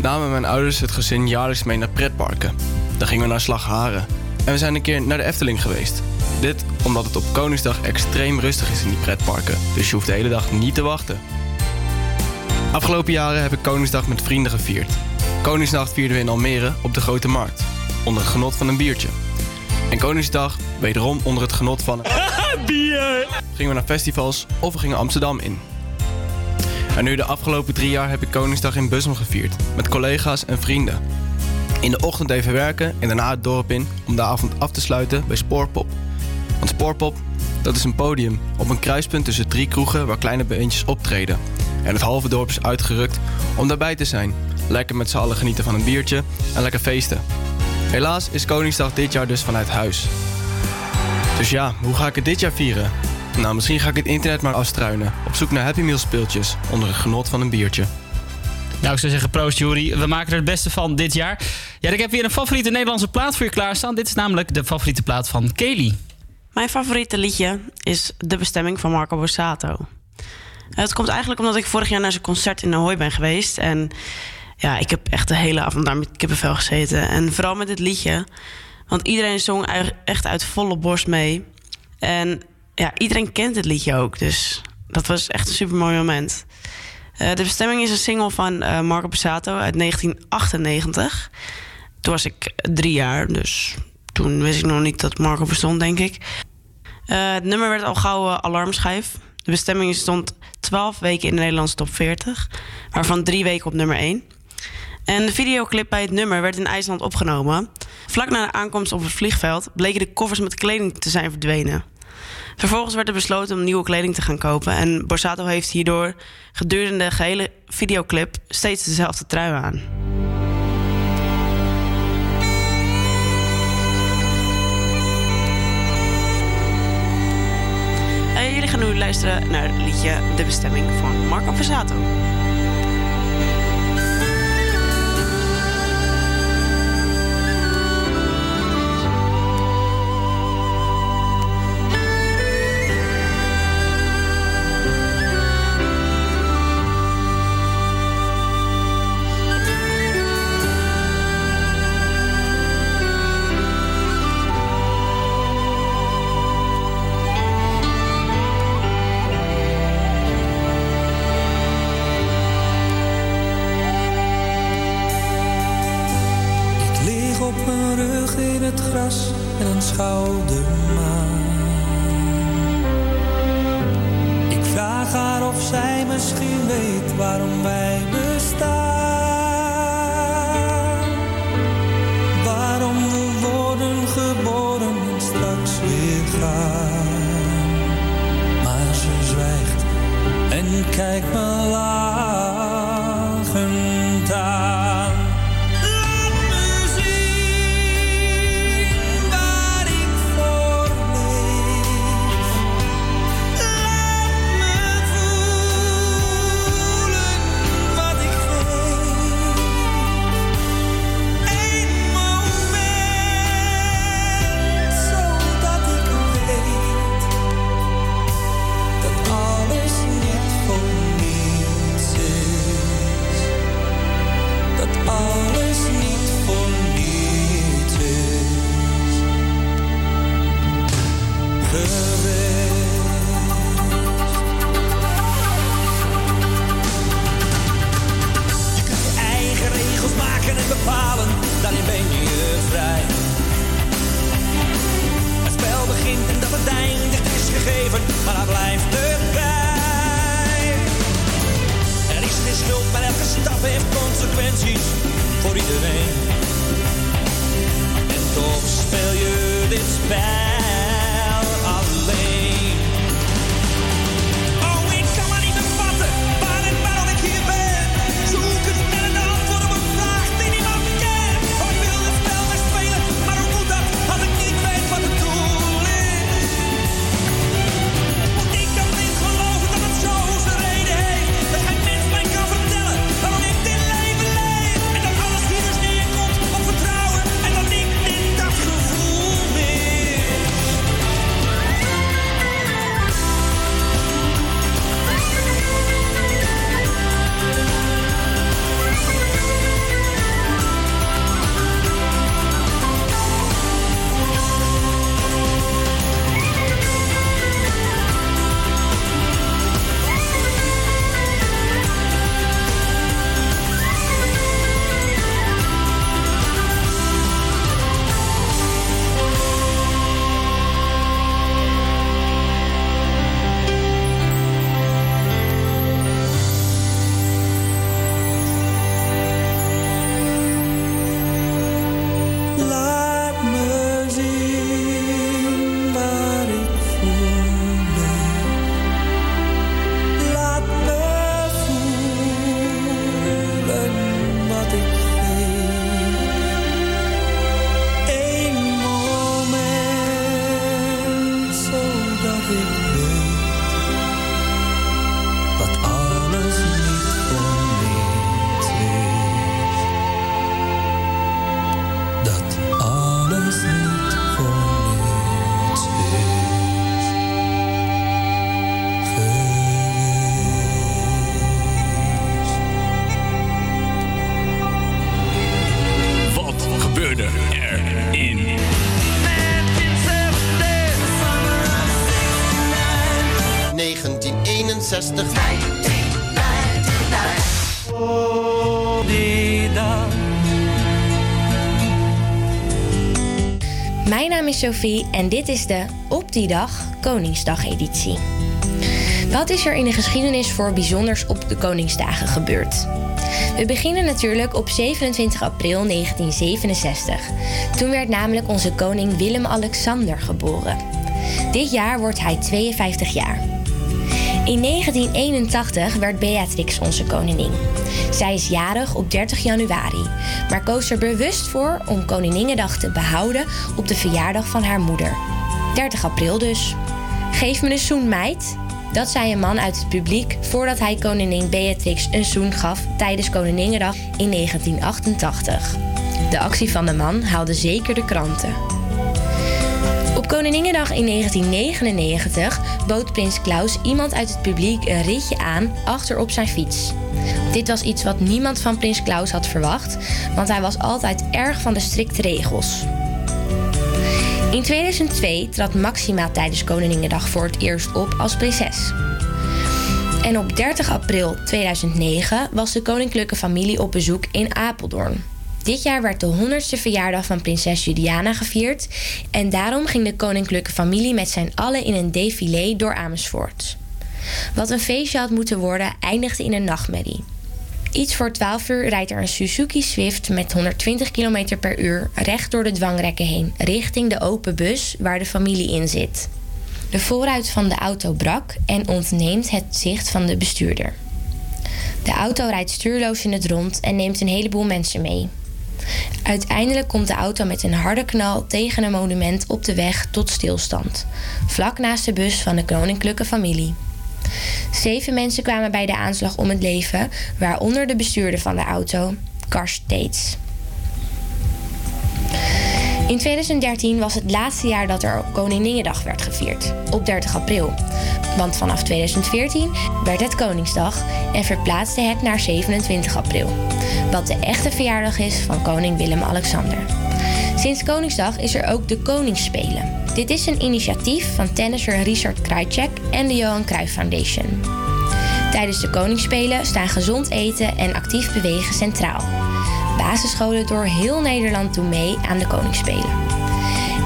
namen mijn ouders het gezin jaarlijks mee naar pretparken. Dan gingen we naar Slagharen en we zijn een keer naar de Efteling geweest. Dit omdat het op Koningsdag extreem rustig is in die pretparken, dus je hoeft de hele dag niet te wachten. Afgelopen jaren heb ik Koningsdag met vrienden gevierd. Koningsnacht vierden we in Almere op de Grote Markt, onder het genot van een biertje. En Koningsdag wederom onder het genot van... Bier! Gingen we naar festivals of we gingen Amsterdam in. En nu de afgelopen drie jaar heb ik Koningsdag in Bussum gevierd, met collega's en vrienden. In de ochtend even werken en daarna het dorp in om de avond af te sluiten bij Spoorpop. Want Spoorpop, dat is een podium op een kruispunt tussen drie kroegen waar kleine beentjes optreden. En het halve dorp is uitgerukt om daarbij te zijn. Lekker met z'n allen genieten van een biertje en lekker feesten. Helaas is Koningsdag dit jaar dus vanuit huis. Dus ja, hoe ga ik het dit jaar vieren? Nou, misschien ga ik het internet maar afstruinen. Op zoek naar Happy Meal speeltjes onder het genot van een biertje. Nou, ik zou zeggen, proost Jury. We maken er het beste van dit jaar. Ja, ik heb weer een favoriete Nederlandse plaat voor je klaarstaan. Dit is namelijk de favoriete plaat van Kelly. Mijn favoriete liedje is De Bestemming van Marco Borsato. Het komt eigenlijk omdat ik vorig jaar naar zijn concert in Ahoy ben geweest. En ja, ik heb echt de hele avond daar met kippenvel gezeten. En vooral met dit liedje. Want iedereen zong echt uit volle borst mee. En ja, iedereen kent het liedje ook. Dus dat was echt een super mooi moment. Eh, de Bestemming is een single van eh, Marco Borsato uit 1998. Toen was ik drie jaar, dus toen wist ik nog niet dat Marco bestond, denk ik. Eh, het nummer werd al gauw alarmschijf. De bestemming stond 12 weken in de Nederlandse top 40, waarvan drie weken op nummer 1. En de videoclip bij het nummer werd in IJsland opgenomen. Vlak na de aankomst op het vliegveld bleken de koffers met kleding te zijn verdwenen. Vervolgens werd er besloten om nieuwe kleding te gaan kopen. En Borsato heeft hierdoor gedurende de gehele videoclip steeds dezelfde trui aan. En jullie gaan nu luisteren naar het liedje De Bestemming van Marco Borsato. Sophie en dit is de Op die dag Koningsdag-editie. Wat is er in de geschiedenis voor bijzonders op de Koningsdagen gebeurd? We beginnen natuurlijk op 27 april 1967. Toen werd namelijk onze koning Willem-Alexander geboren. Dit jaar wordt hij 52 jaar. In 1981 werd Beatrix onze koningin. Zij is jarig op 30 januari, maar koos er bewust voor om Koninginnedag te behouden op de verjaardag van haar moeder. 30 april dus. Geef me een zoen, meid. Dat zei een man uit het publiek voordat hij koningin Beatrix een zoen gaf tijdens Koninginnedag in 1988. De actie van de man haalde zeker de kranten. Op Koninginnedag in 1999 bood prins Klaus iemand uit het publiek een ritje aan achter op zijn fiets. Dit was iets wat niemand van prins Klaus had verwacht, want hij was altijd erg van de strikte regels. In 2002 trad Maxima tijdens Koninginnedag voor het eerst op als prinses. En op 30 april 2009 was de koninklijke familie op bezoek in Apeldoorn. Dit jaar werd de 100ste verjaardag van prinses Juliana gevierd en daarom ging de koninklijke familie met z'n allen in een défilé door Amersfoort. Wat een feestje had moeten worden, eindigde in een nachtmerrie. Iets voor 12 uur rijdt er een Suzuki Swift met 120 km per uur recht door de dwangrekken heen, richting de open bus waar de familie in zit. De voorruit van de auto brak en ontneemt het zicht van de bestuurder. De auto rijdt stuurloos in het rond en neemt een heleboel mensen mee. Uiteindelijk komt de auto met een harde knal tegen een monument op de weg tot stilstand, vlak naast de bus van de koninklijke familie. Zeven mensen kwamen bij de aanslag om het leven, waaronder de bestuurder van de auto, Karst Tates. In 2013 was het laatste jaar dat er Koninginnedag werd gevierd, op 30 april. Want vanaf 2014 werd het Koningsdag en verplaatste het naar 27 april. Wat de echte verjaardag is van koning Willem-Alexander. Sinds Koningsdag is er ook de Koningsspelen. Dit is een initiatief van tennisser Richard Krajcek en de Johan Cruijff Foundation. Tijdens de Koningsspelen staan gezond eten en actief bewegen centraal. Basisscholen door heel Nederland doen mee aan de Koningsspelen.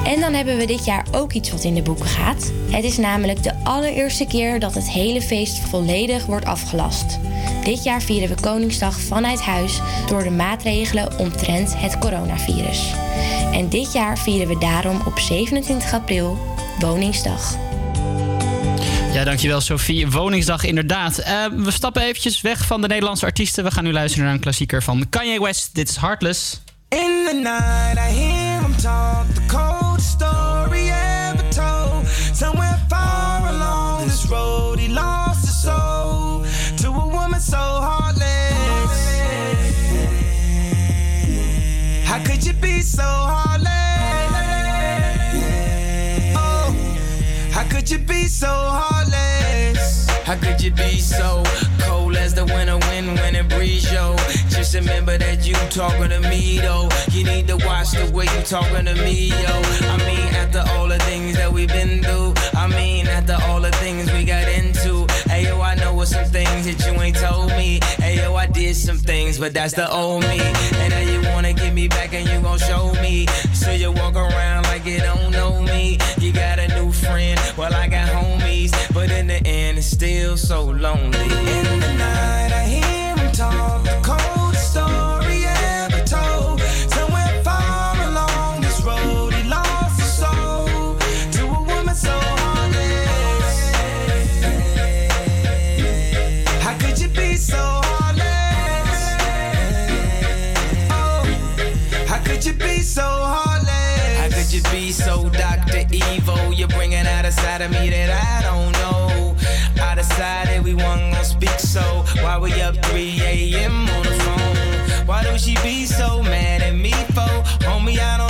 En dan hebben we dit jaar ook iets wat in de boeken gaat. Het is namelijk de allereerste keer dat het hele feest volledig wordt afgelast. Dit jaar vieren we Koningsdag vanuit huis door de maatregelen omtrent het coronavirus. En dit jaar vieren we daarom op 27 april Woningsdag. Ja, dankjewel Sophie. Woningsdag inderdaad. Eh, we stappen eventjes weg van de Nederlandse artiesten. We gaan nu luisteren naar een klassieker van Kanye West. Dit is Heartless. In the night, I hear him talk the story ever told. Somewhere far along this road, he lost his soul to a woman so heartless. How could you be so heartless? Oh, how could you be so heartless? How could you be so cold as the winter wind when it breeze, yo? Just remember that you talking to me, though. You need to watch the way you talking to me, yo. I mean, after all the things that we've been through, I mean, after all the things we got into. Hey, yo, I know what some things that you ain't told me. Hey, yo, I did some things, but that's the old me. And now you wanna get me back and you gon' show me. So you walk around like you don't know me. You got a new friend, well, I got homies. But in the end, it's still so lonely. In the night, I hear you be so heartless? How could you be so Dr. Evil? You're bringing out a side of me that I don't know. I decided we weren't gonna speak, so why we up 3 a.m. on the phone? Why do she be so mad at me for? Homie, I don't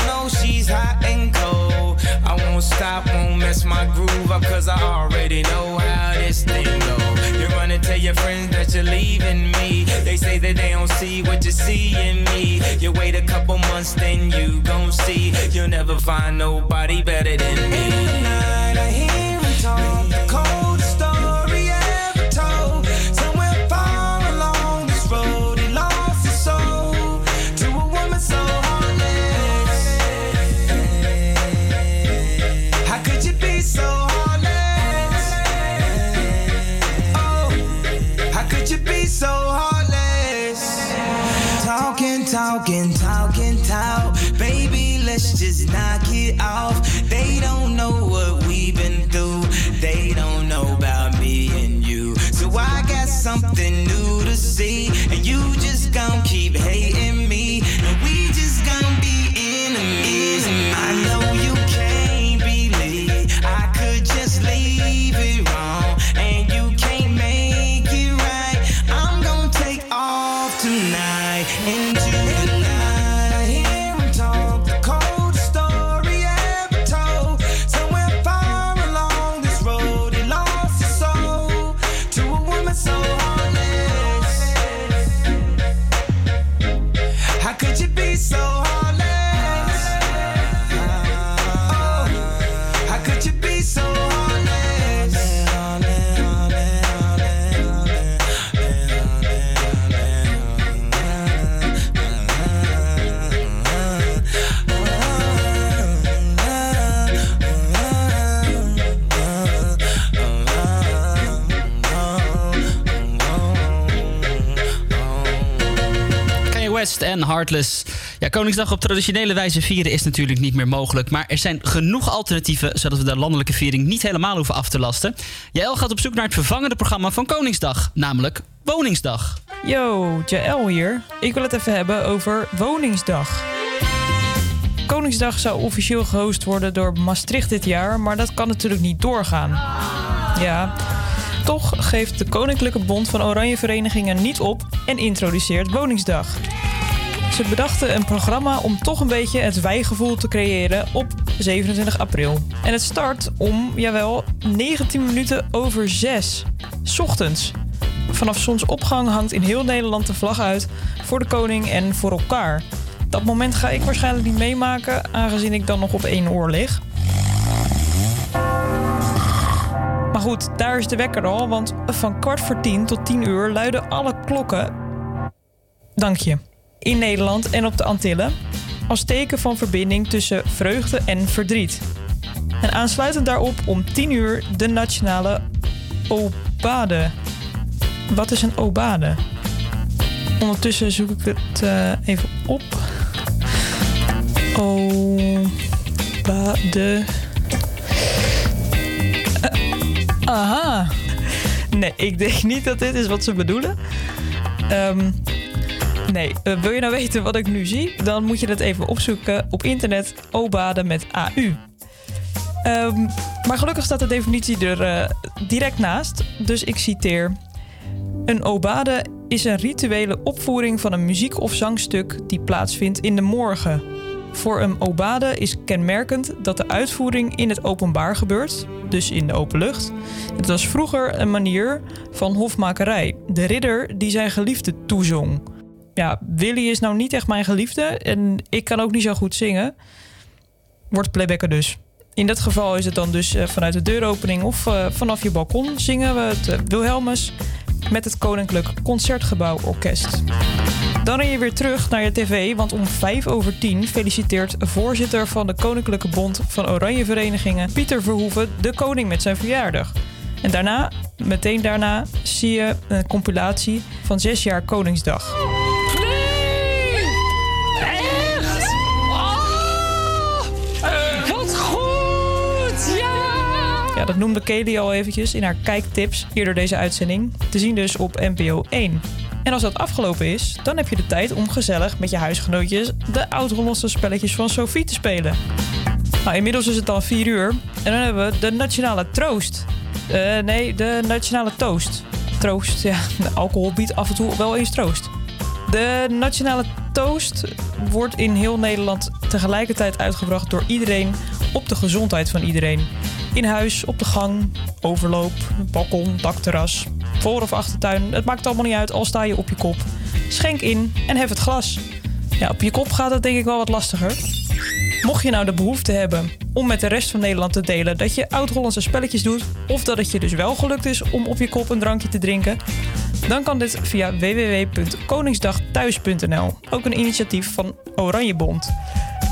won't stop, won't mess my groove up, cause I already know how this thing go. You're gonna tell your friends that you're leaving me. They say that they don't see what you see in me. You wait a couple months, then you gon' see. You'll never find nobody better than me. So heartless? Talking, talking, talking, talk. Baby, let's just knock it off. They don't know what we've been through. They don't know about me and you. So I got something new to see. And you just gon' keep hating me. Heartless. Ja, Koningsdag op traditionele wijze vieren is natuurlijk niet meer mogelijk. Maar er zijn genoeg alternatieven, zodat we de landelijke viering niet helemaal hoeven af te lasten. Jaël gaat op zoek naar het vervangende programma van Koningsdag, namelijk Woningsdag. Yo, Jaël hier. Ik wil het even hebben over Woningsdag. Koningsdag zou officieel gehost worden door Maastricht dit jaar, maar dat kan natuurlijk niet doorgaan. Ja, toch geeft de Koninklijke Bond van Oranje Verenigingen niet op en introduceert Woningsdag. Ze bedachten een programma om toch een beetje het wijgevoel te creëren op 27 april. En het start om, jawel, 19 minuten over 6. 's Ochtends. Vanaf zonsopgang hangt in heel Nederland de vlag uit voor de koning en voor elkaar. Dat moment ga ik waarschijnlijk niet meemaken, aangezien ik dan nog op één oor lig. Maar goed, daar is de wekker al, want van kwart voor tien tot tien uur luiden alle klokken. Dank je. In Nederland en op de Antillen. Als teken van verbinding tussen vreugde en verdriet. En aansluitend daarop om 10 uur de nationale Obade. Wat is een obade? Ondertussen zoek ik het eh, even op. Obade. Eh, aha. Nee, ik denk niet dat dit is wat ze bedoelen. Ehm, nee, eh, wil je nou weten wat ik nu zie? Dan moet je dat even opzoeken op internet. Obade met AU. Ehm, maar gelukkig staat de definitie er eh, direct naast. Dus ik citeer. Een obade is een rituele opvoering van een muziek- of zangstuk die plaatsvindt in de morgen. Voor een obade is kenmerkend dat de uitvoering in het openbaar gebeurt, dus in de open lucht. Het was vroeger een manier van hofmakerij. De ridder die zijn geliefde toezong. Ja, Willy is nou niet echt mijn geliefde en ik kan ook niet zo goed zingen. Wordt playbacker dus. In dat geval is het dan dus eh, vanuit de deuropening of eh, vanaf je balkon zingen we het eh, Wilhelmus met het Koninklijk Concertgebouw Orkest. Dan ren je weer terug naar je tv, want om 5 over 10 feliciteert voorzitter van de Koninklijke Bond van Oranje Verenigingen, Pieter Verhoeven, de koning met zijn verjaardag. En daarna, meteen daarna, zie je een compilatie van 6 jaar Koningsdag. Ja, dat noemde Kelly al eventjes in haar kijktips eerder deze uitzending. Te zien dus op NPO 1. En als dat afgelopen is, dan heb je de tijd om gezellig met je huisgenootjes de oud-Hollandse spelletjes van Sophie te spelen. Nou, inmiddels is het al 4 uur en dan hebben we de nationale troost. Eh, nee, de nationale toast. Troost, ja, de alcohol biedt af en toe wel eens troost. De nationale toast wordt in heel Nederland tegelijkertijd uitgebracht door iedereen op de gezondheid van iedereen. In huis, op de gang, overloop, balkon, dakterras, voor- of achtertuin. Het maakt allemaal niet uit, al sta je op je kop. Schenk in en hef het glas. Ja, op je kop gaat het denk ik wel wat lastiger. Mocht je nou de behoefte hebben om met de rest van Nederland te delen dat je oud-Hollandse spelletjes doet, of dat het je dus wel gelukt is om op je kop een drankje te drinken, dan kan dit via www.koningsdagthuis.nl. Ook een initiatief van Oranjebond.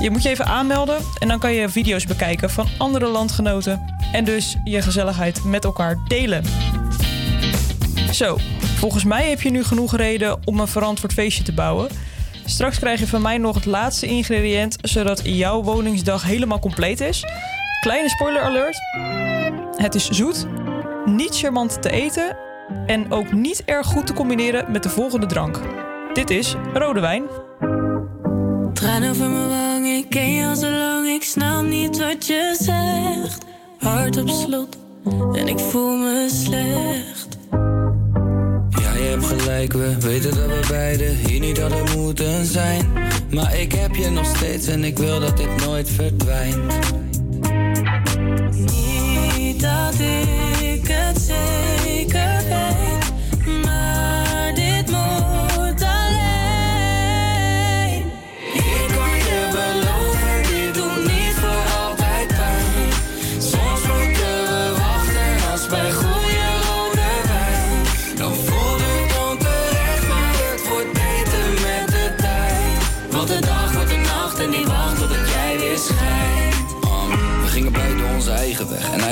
Je moet je even aanmelden en dan kan je video's bekijken van andere landgenoten en dus je gezelligheid met elkaar delen. Zo, volgens mij heb je nu genoeg reden om een verantwoord feestje te bouwen. Straks krijg je van mij nog het laatste ingrediënt, zodat jouw woningsdag helemaal compleet is. Kleine spoiler alert. Het is zoet, niet charmant te eten en ook niet erg goed te combineren met de volgende drank. Dit is rode wijn. Tranen over mijn wang, ik ken je al zo lang, ik snap niet wat je zegt. Hart op slot en ik voel me slecht. Ja, je hebt gelijk, we weten dat we beiden hier niet hadden moeten zijn. Maar ik heb je nog steeds en ik wil dat dit nooit verdwijnt. Niet dat ik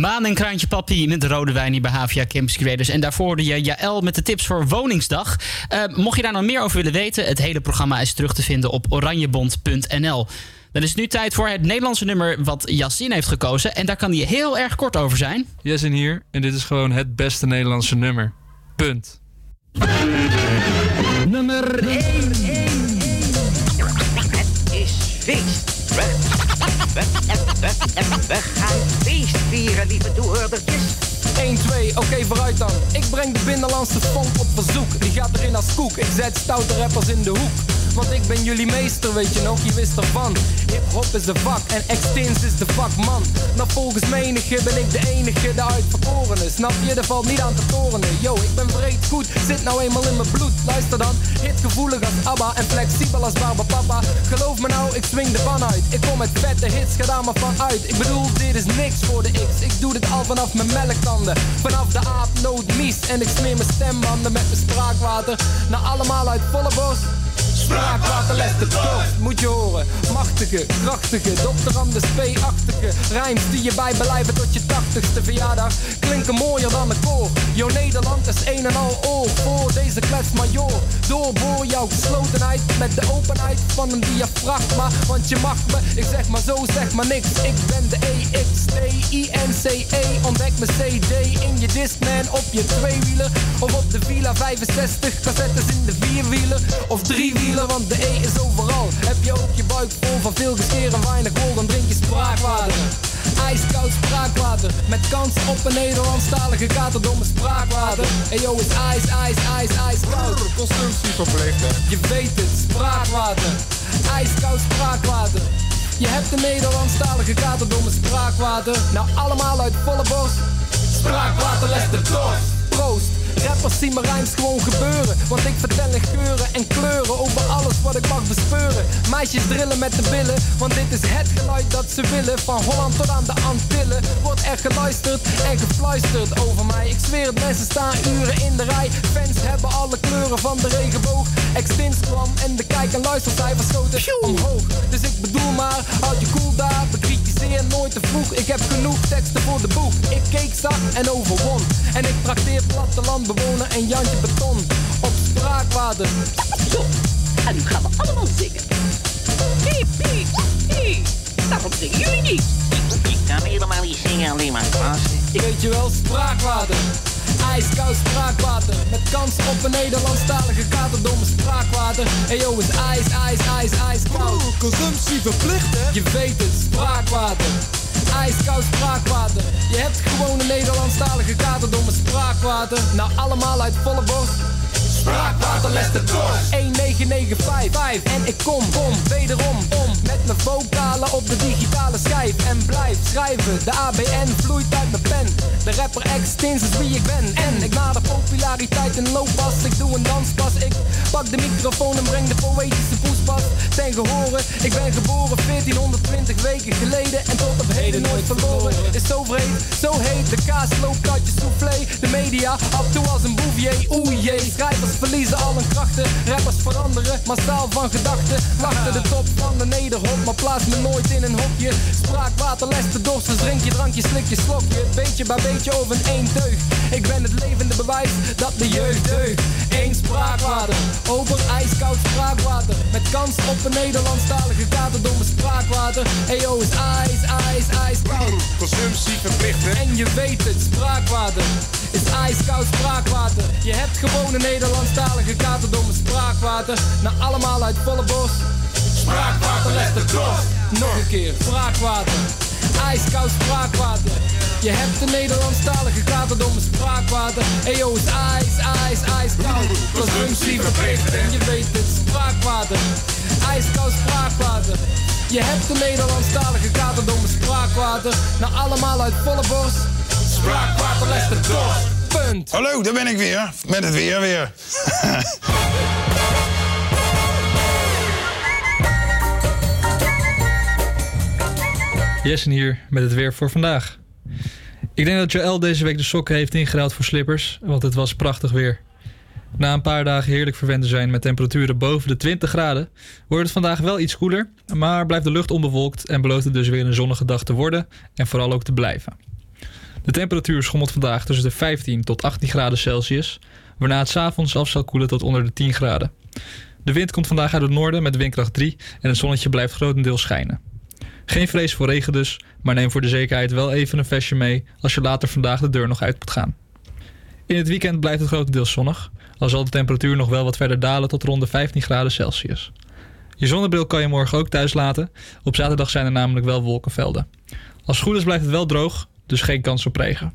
Maan en Kraantje Papi met de rode wijn hier bij Havia Campus Creators. En daarvoor hoorde je Jaël met de tips voor Woningsdag. Eh, mocht je daar nog meer over willen weten, het hele programma is terug te vinden op oranjebond.nl. Dan is het nu tijd voor het Nederlandse nummer wat Yassine heeft gekozen. En daar kan hij heel erg kort over zijn. Jessin hier en dit is gewoon het beste Nederlandse nummer. Punt. Nummer 1. Het is feest. We, we, we, we gaan feest vieren, lieve toehoordertjes. 1, 2, oké vooruit dan. Ik breng de binnenlandse funk op verzoek. Die gaat erin als koek. Ik zet stoute rappers in de hoek. Want ik ben jullie meester, weet je nog, je wist ervan. Hip-hop is de vak en Extins is de vakman. Nou, volgens menige ben ik de enige, de uitverkorene. Snap je, er valt niet aan te torenen. Yo, ik ben breed goed, zit nou eenmaal in mijn bloed. Luister dan, hitgevoelig als ABBA en flexibel als Barbapapa. Geloof me nou, ik swing de van uit. Ik kom met vette hits, ga daar maar van uit. Ik bedoel, dit is niks voor de X. Ik doe dit al vanaf mijn melktanden. Vanaf de aap, nood, mies. En ik smeer mijn stembanden met mijn spraakwater. Nou, allemaal uit volle borst. Spraakwater legt de dorst, moet je horen. Machtige, krachtige, Dr. Anders P-achtige. Rijms die je bijbelijven tot je tachtigste verjaardag. Klinken mooier dan een koor. Jo Nederland is een en al oor voor deze klets major. Doorboor jouw geslotenheid met de openheid van een diafragma. Want je mag me, ik zeg maar zo, zeg maar niks. Ik ben de E-X-T-I-N-C-E. Ontdek mijn CD in je Discman op je tweewieler. Of op de Villa 65, cassettes in de vierwieler. Of driewieler, want de E is overal. Heb je ook je buik vol van veel gescheer en weinig wol, dan drink je spraakwater. Ijskoud spraakwater, met kans op een Nederlandstalige katerdomme spraakwater. En yo, is ijs, ijs, ijs, ijskoud. Consumptie verplicht, Je weet het, spraakwater. Ijskoud spraakwater. Je hebt een Nederlandstalige katerdomme spraakwater. Nou, allemaal uit volle borst. Spraakwater legt de dorst. Proost. Rappers zien mijn rijms gewoon gebeuren. Want ik vertel in geuren en kleuren over alles wat ik mag bespeuren. Meisjes drillen met de billen, want dit is het geluid dat ze willen. Van Holland tot aan de Antillen wordt er geluisterd en gefluisterd over mij. Ik zweer het, mensen staan uren in de rij. Fans hebben alle kleuren van de regenboog. Extins kwam en de kijk- en luistercijfers schoten omhoog. Dus ik bedoel maar, houd je cool daar. Bekritiseer nooit te vroeg. Ik heb genoeg teksten voor de boek. Ik keek zag en overwon. En ik trakteer plattelandbewoner en Jantje Beton op spraakwater. Zo, en nu gaan we allemaal zingen. Piep, piep, piep. Waarom zingen jullie niet? Ik, ik kan helemaal niet zingen, alleen maar klassen. Ik weet je wel, spraakwater. Ijskoud spraakwater. Met kans op een Nederlandstalige katerdomme spraakwater. En yo, is ijs, ijs, ijs, ijskoud. consumptie verplicht, hè? Je weet het, spraakwater. Ijskoud spraakwater. Je hebt gewoon een Nederlandstalige katerdomme spraakwater. Nou, allemaal uit volle borst. Spraakwater legt de dorst. 1995 En ik kom, kom, wederom om Met mijn vocalen op de digitale schijf En blijf schrijven, de ABN vloeit uit mijn pen De rapper Extins is wie ik ben En ik nader populariteit in looppas Ik doe een danspas, ik pak de microfoon En breng de poëtische poespas ten gehore Ik ben geboren 1420 weken geleden En tot op heden nooit verloren. Is zo vreed, zo heet De kaas loopt uit je soufflé. De media, af toe als een bouvier. Oeh jee, schrijvers verliezen al hun krachten Rappers veranderen, massaal van gedachten. Achter de top van de nederhop Maar plaats me nooit in een hokje. Spraakwater lest de dorst Dus drink je drankje, slik je slokje. Beetje bij beetje over een één teug. Ik ben het levende bewijs dat de jeugd deugt. Eén spraakwater, over ijskoud spraakwater. Met kans op een Nederlandstalige katerdomme spraakwater. Hey yo, is ijs, ijs, ijskoud Consumptie verplicht, hè? En je weet het, spraakwater is ijskoud spraakwater. Je hebt gewoon een Nederlandstalige katerdomme spraakwater. Nou allemaal uit volle Spraakwater legt de dorst Nog een keer, spraakwater Ijskoud spraakwater. Je hebt een Nederlandstalige katerdomme spraakwater. Hey yo, is ijs, ijs, ijskoud. Consumptie verplicht En je weet het, spraakwater. Ijskoud spraakwater. Je hebt een Nederlandstalige katerdomme spraakwater. Nou allemaal uit volle borst. Spraakwater legt de dorst. Punt. Hallo, daar ben ik weer. Met het weer weer. Jessen hier met het weer voor vandaag. Ik denk dat Joël deze week de sokken heeft ingeruild voor slippers, want het was prachtig weer. Na een paar dagen heerlijk verwend te zijn met temperaturen boven de 20 graden, wordt het vandaag wel iets koeler, maar blijft de lucht onbewolkt en belooft het dus weer een zonnige dag te worden en vooral ook te blijven. De temperatuur schommelt vandaag tussen de 15 tot 18 graden Celsius, waarna het 's avonds af zal koelen tot onder de 10 graden. De wind komt vandaag uit het noorden met windkracht 3 en het zonnetje blijft grotendeels schijnen. Geen vrees voor regen dus, maar neem voor de zekerheid wel even een vestje mee als je later vandaag de deur nog uit moet gaan. In het weekend blijft het grotendeels zonnig, al zal de temperatuur nog wel wat verder dalen tot rond de 15 graden Celsius. Je zonnebril kan je morgen ook thuis laten, op zaterdag zijn er namelijk wel wolkenvelden. Als het goed is blijft het wel droog, dus geen kans op regen.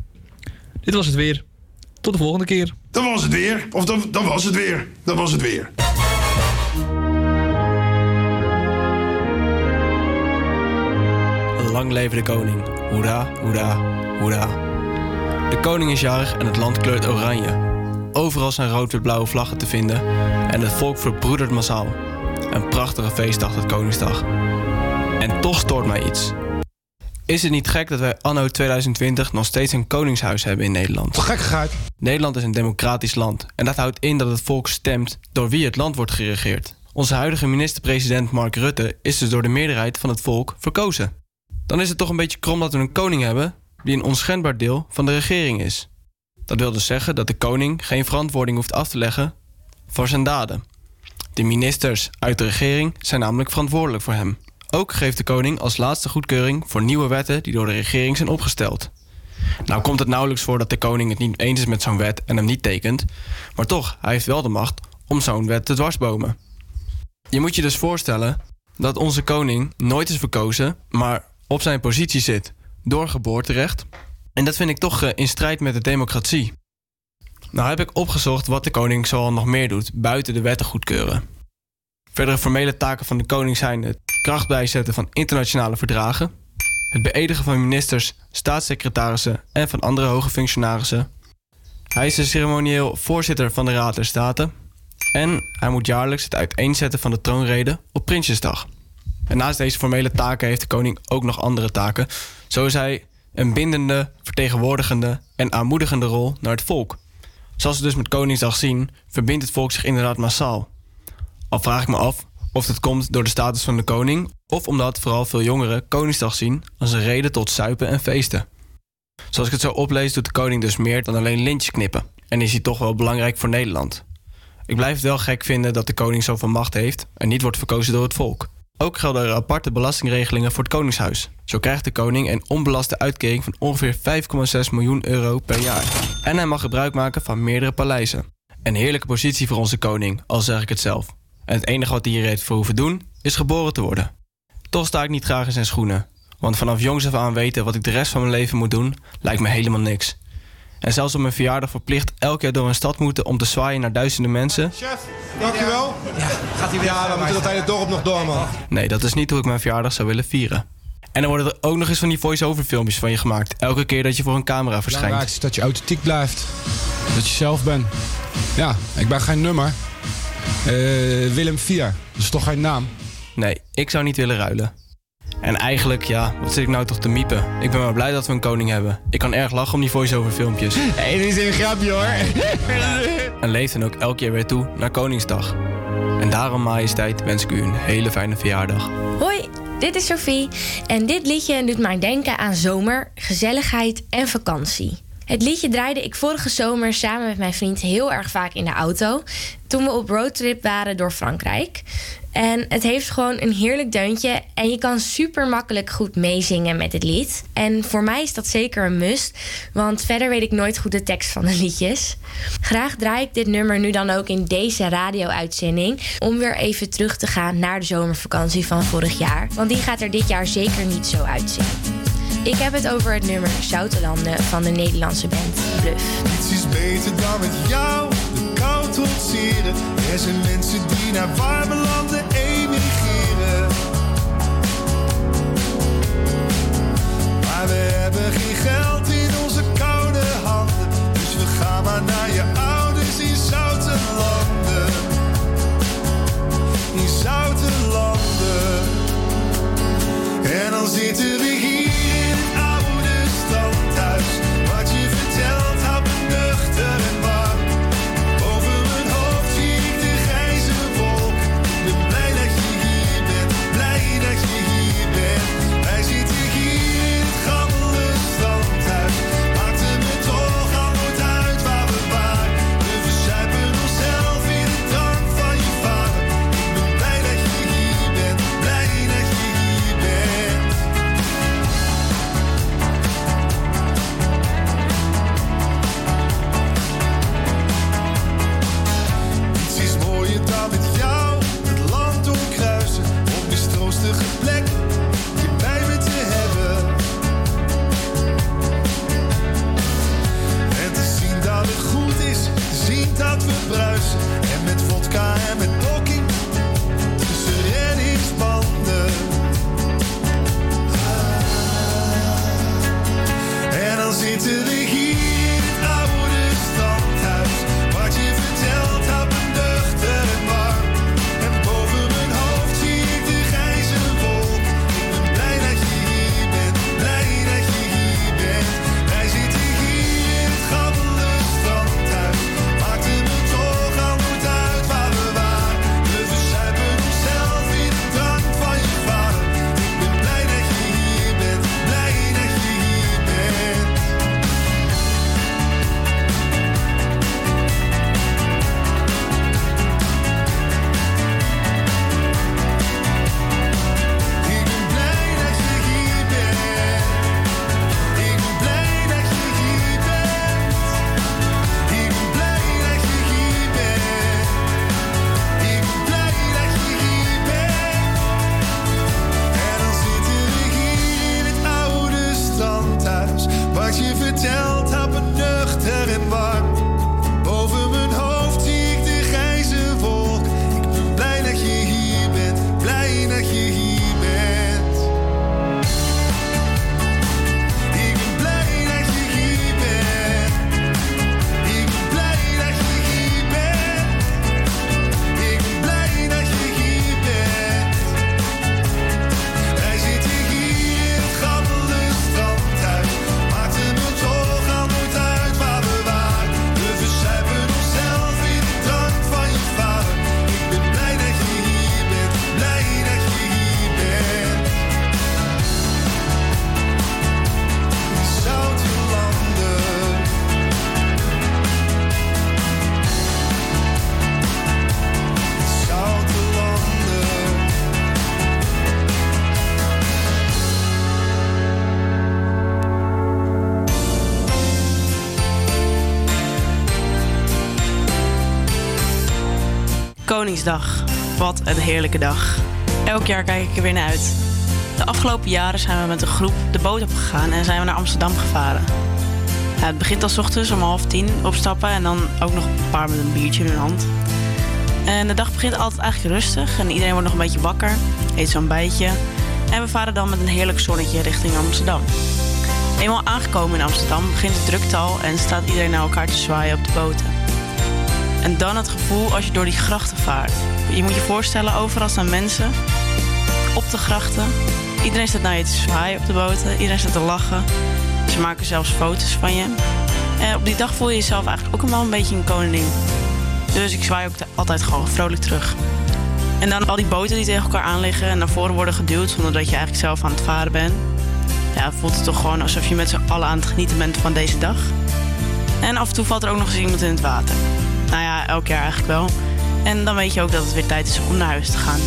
Dit was het weer. Tot de volgende keer. Dat was het weer. Of dat, dat was het weer. Dat was het weer. Lang leven de koning. Hoera, hoera, hoera. De koning is jarig en het land kleurt oranje. Overal zijn rood-wit-blauwe vlaggen te vinden en het volk verbroedert massaal. Een prachtige feestdag, het Koningsdag. En toch stoort mij iets. Is het niet gek dat wij anno 2020 nog steeds een koningshuis hebben in Nederland? Gekkigheid. Nederland is een democratisch land en dat houdt in dat het volk stemt door wie het land wordt geregeerd. Onze huidige minister-president Mark Rutte is dus door de meerderheid van het volk verkozen. Dan is het toch een beetje krom dat we een koning hebben die een onschendbaar deel van de regering is. Dat wil dus zeggen dat de koning geen verantwoording hoeft af te leggen voor zijn daden. De ministers uit de regering zijn namelijk verantwoordelijk voor hem. Ook geeft de koning als laatste goedkeuring voor nieuwe wetten die door de regering zijn opgesteld. Nou komt het nauwelijks voor dat de koning het niet eens is met zo'n wet en hem niet tekent, maar toch, hij heeft wel de macht om zo'n wet te dwarsbomen. Je moet je dus voorstellen dat onze koning nooit is verkozen, maar op zijn positie zit door geboorterecht. En dat vind ik toch eh, in strijd met de democratie. Nou heb ik opgezocht wat de koning zoal nog meer doet buiten de wetten goedkeuren. Verdere formele taken van de koning zijn het kracht bijzetten van internationale verdragen, het beëdigen van ministers, staatssecretarissen en van andere hoge functionarissen. Hij is de ceremonieel voorzitter van de Raad der Staten en hij moet jaarlijks het uiteenzetten van de troonrede op Prinsjesdag. En naast deze formele taken heeft de koning ook nog andere taken. Zo is hij een bindende, vertegenwoordigende en aanmoedigende rol naar het volk. Zoals we dus met Koningsdag zien, verbindt het volk zich inderdaad massaal. Al vraag ik me af of dit komt door de status van de koning of omdat vooral veel jongeren Koningsdag zien als een reden tot suipen en feesten. Zoals ik het zo oplees, doet de koning dus meer dan alleen lintjes knippen. En is hij toch wel belangrijk voor Nederland. Ik blijf het wel gek vinden dat de koning zoveel macht heeft en niet wordt verkozen door het volk. Ook gelden er aparte belastingregelingen voor het Koningshuis. Zo krijgt de koning een onbelaste uitkering van ongeveer 5,6 miljoen euro per jaar. En hij mag gebruik maken van meerdere paleizen. Een heerlijke positie voor onze koning, al zeg ik het zelf. En het enige wat hij hier heeft voor hoeven doen, is geboren te worden. Toch sta ik niet graag in zijn schoenen. Want vanaf jongs af aan weten wat ik de rest van mijn leven moet doen, lijkt me helemaal niks. En zelfs op mijn verjaardag verplicht elk jaar door een stad moeten om te zwaaien naar duizenden mensen. Chef, dankjewel. Ja, gaat hij weer Ja, we moeten dat hele dorp nog door, man. Nee, dat is niet hoe ik mijn verjaardag zou willen vieren. En dan worden er ook nog eens van die voice-over filmpjes van je gemaakt. Elke keer dat je voor een camera verschijnt. is dat je authentiek blijft. Dat je zelf bent. Ja, ik ben geen nummer. Eh, Willem 4. Dat is toch geen naam? Nee, ik zou niet willen ruilen. En eigenlijk, ja, wat zit ik nou toch te miepen? Ik ben maar blij dat we een koning hebben. Ik kan erg lachen om die voice-over filmpjes. Hé, dit is een grapje hoor. En leef dan ook elk jaar weer toe naar Koningsdag. En daarom, majesteit, wens ik u een hele fijne verjaardag. Hoi, dit is Sophie en dit liedje doet mij denken aan zomer, gezelligheid en vakantie. Het liedje draaide ik vorige zomer samen met mijn vriend heel erg vaak in de auto. Toen we op roadtrip waren door Frankrijk. En het heeft gewoon een heerlijk deuntje. En je kan super makkelijk goed meezingen met het lied. En voor mij is dat zeker een must. Want verder weet ik nooit goed de tekst van de liedjes. Graag draai ik dit nummer nu dan ook in deze radio-uitzending. Om weer even terug te gaan naar de zomervakantie van vorig jaar. Want die gaat er dit jaar zeker niet zo uitzien. Ik heb het over het nummer Zoutelanden van de Nederlandse band Bluff. Niets is beter dan met jou Er zijn mensen die naar warme landen emigreren. Maar we hebben geen geld in onze koude handen. Dus we gaan maar naar je ouders in zoute landen. In zoute landen. En dan zitten we hier Wat een heerlijke dag. Elk jaar kijk ik er weer naar uit. De afgelopen jaren zijn we met een groep de boot opgegaan en zijn we naar Amsterdam gevaren. Ja, het begint al ochtends om half tien opstappen en dan ook nog een paar met een biertje in hun hand. En de dag begint altijd eigenlijk rustig en iedereen wordt nog een beetje wakker, eet zo'n bijtje. En we varen dan met een heerlijk zonnetje richting Amsterdam. Eenmaal aangekomen in Amsterdam begint de drukte al en staat iedereen naar elkaar te zwaaien op de boten. En dan het gevoel als je door die grachten vaart. Je moet je voorstellen, overal staan mensen op de grachten. Iedereen staat naar je te zwaaien op de boten. Iedereen staat te lachen. Ze maken zelfs foto's van je. En op die dag voel je jezelf eigenlijk ook wel een beetje een koningin. Dus ik zwaai ook altijd gewoon vrolijk terug. En dan al die boten die tegen elkaar aan liggen en naar voren worden geduwd zonder dat je eigenlijk zelf aan het varen bent. Ja, voelt het toch gewoon alsof je met z'n allen aan het genieten bent van deze dag. En af en toe valt er ook nog eens iemand in het water. Nou ja, elk jaar eigenlijk wel. En dan weet je ook dat het weer tijd is om naar huis te gaan.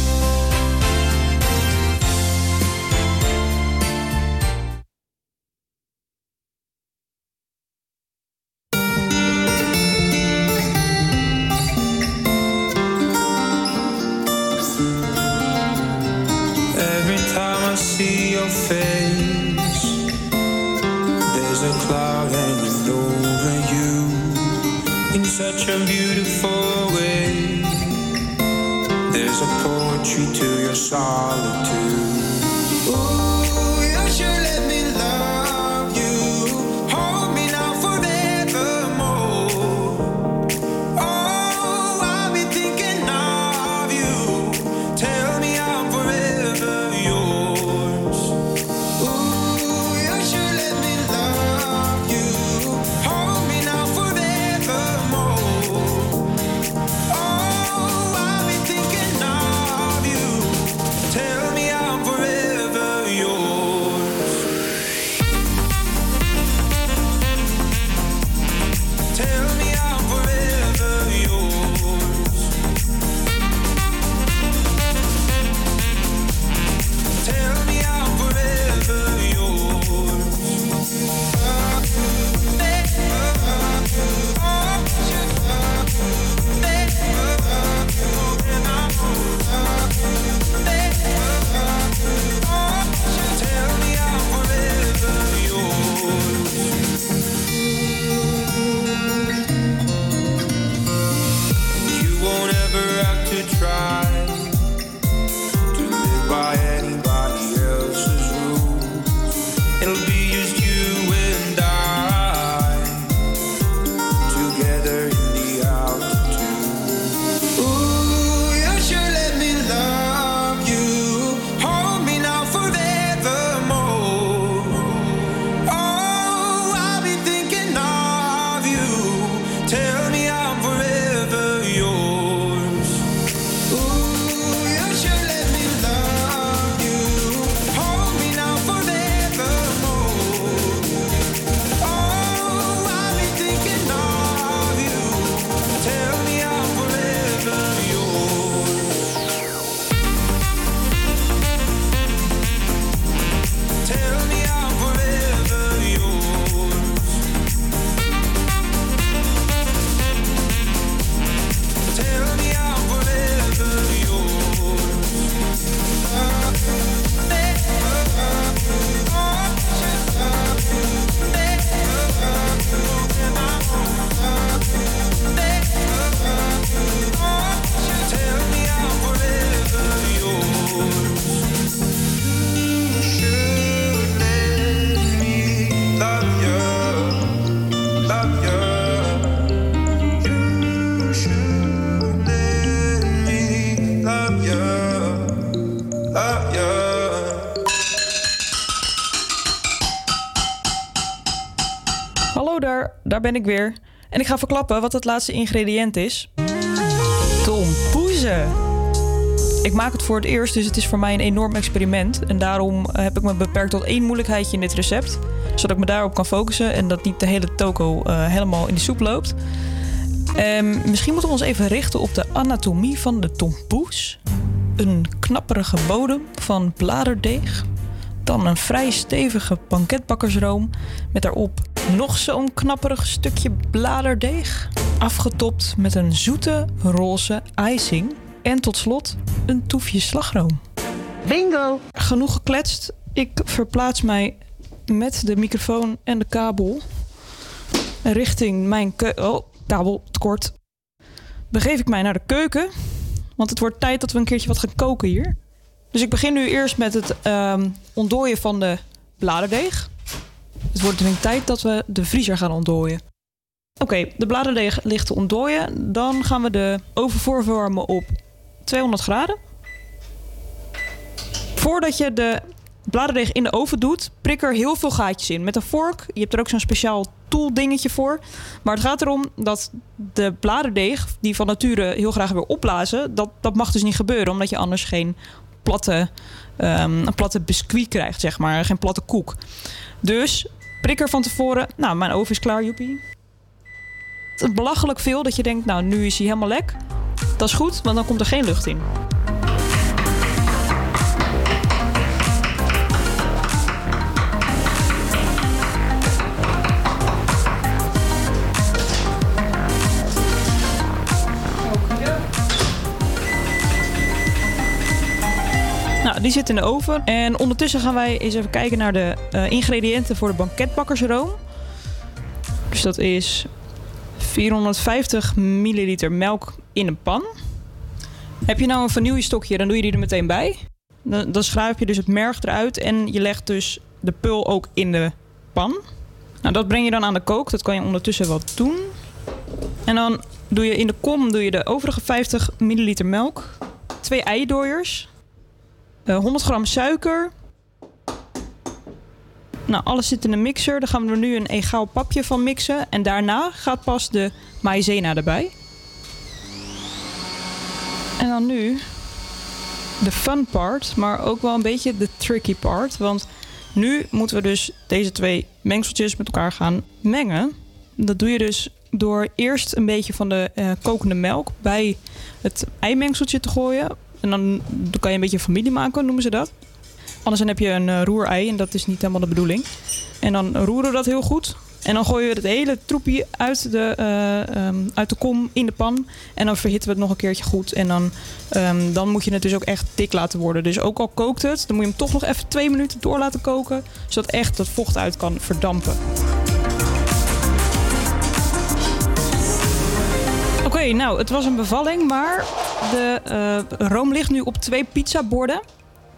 Daar, ben ik weer. En ik ga verklappen wat het laatste ingrediënt is. Tompoezen. Ik maak het voor het eerst, dus het is voor mij een enorm experiment. En daarom eh, heb ik me beperkt tot één moeilijkheidje in dit recept. Zodat ik me daarop kan focussen en dat niet de hele toko eh, helemaal in de soep loopt. Ehm, misschien moeten we ons even richten op de anatomie van de tompoes. Een knapperige bodem van bladerdeeg. Dan een vrij stevige banketbakkersroom met daarop nog zo'n knapperig stukje bladerdeeg. Afgetopt met een zoete roze icing. En tot slot een toefje slagroom. Bingo! Genoeg gekletst. Ik verplaats mij met de microfoon en de kabel richting mijn keuken. Oh, kabel tekort. Begeef ik mij naar de keuken. Want het wordt tijd dat we een keertje wat gaan koken hier. Dus ik begin nu eerst met het ehm, ontdooien van de bladerdeeg. Het wordt tijd dat we de vriezer gaan ontdooien. Oké, de bladerdeeg ligt te ontdooien. Dan gaan we de oven voorwarmen op 200 graden. Voordat je de bladerdeeg in de oven doet, prik er heel veel gaatjes in. Met een vork. Je hebt er ook zo'n speciaal tool dingetje voor. Maar het gaat erom dat de bladerdeeg, die van nature heel graag weer opblazen, dat, dat mag dus niet gebeuren. Omdat je anders geen platte, ehm, een platte biscuit krijgt, zeg maar. Geen platte koek. Dus prik er van tevoren. Nou, mijn oven is klaar, joepie. Het belachelijk veel dat je denkt, nou, nu is hij helemaal lek. Dat is goed, want dan komt er geen lucht in. Die zit in de oven. En ondertussen gaan wij eens even kijken naar de eh, ingrediënten voor de banketbakkersroom. Dus dat is 450 milliliter melk in een pan. Heb je nou een vanillestokje, dan doe je die er meteen bij. Dan, dan je dus het merg eruit en je legt dus de pul ook in de pan. Nou, dat breng je dan aan de kook. Dat kan je ondertussen wat doen. En dan doe je in de kom doe je de overige 50 milliliter melk. Twee eidooiers. Eh, 100 gram suiker. Nou, alles zit in een mixer. Daar gaan we er nu een egaal papje van mixen. En daarna gaat pas de maïzena erbij. En dan nu de fun part, maar ook wel een beetje de tricky part. Want nu moeten we dus deze twee mengseltjes met elkaar gaan mengen. Dat doe je dus door eerst een beetje van de eh, kokende melk bij het eimengseltje te gooien. En dan, kan je een beetje familie maken, noemen ze dat. Anders dan heb je een eh, roerei en dat is niet helemaal de bedoeling. En dan roeren we dat heel goed. En dan gooien we het hele troepje uit de, eh, ehm, uit de kom in de pan. En dan verhitten we het nog een keertje goed. En dan, ehm, dan moet je het dus ook echt dik laten worden. Dus ook al kookt het, dan moet je hem toch nog even twee minuten door laten koken. Zodat echt dat vocht uit kan verdampen. Oké, nou, het was een bevalling, maar de eh, room ligt nu op twee pizzaborden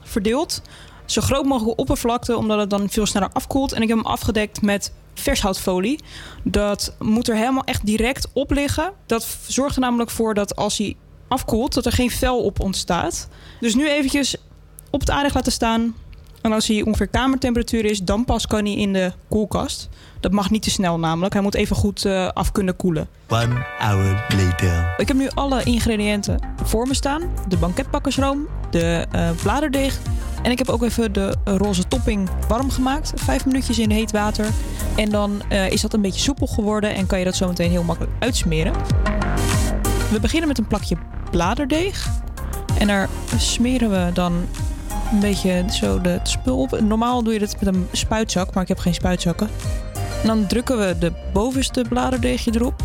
verdeeld. Zo groot mogelijk oppervlakte, omdat het dan veel sneller afkoelt. En ik heb hem afgedekt met vershoutfolie. Dat moet er helemaal echt direct op liggen. Dat zorgt er namelijk voor dat als hij afkoelt, dat er geen vel op ontstaat. Dus nu eventjes op het aardig laten staan. En als hij ongeveer kamertemperatuur is, dan pas kan hij in de koelkast. Dat mag niet te snel namelijk. Hij moet even goed eh, af kunnen koelen. One hour later. Ik heb nu alle ingrediënten voor me staan. De banketbakkersroom, de eh, bladerdeeg. En ik heb ook even de roze topping warm gemaakt. Vijf minuutjes in heet water. En dan eh, is dat een beetje soepel geworden en kan je dat zo meteen heel makkelijk uitsmeren. We beginnen met een plakje bladerdeeg. En daar smeren we dan een beetje zo de, het spul op. Normaal doe je dit met een spuitzak, maar ik heb geen spuitzakken. En dan drukken we de bovenste bladerdeegje erop.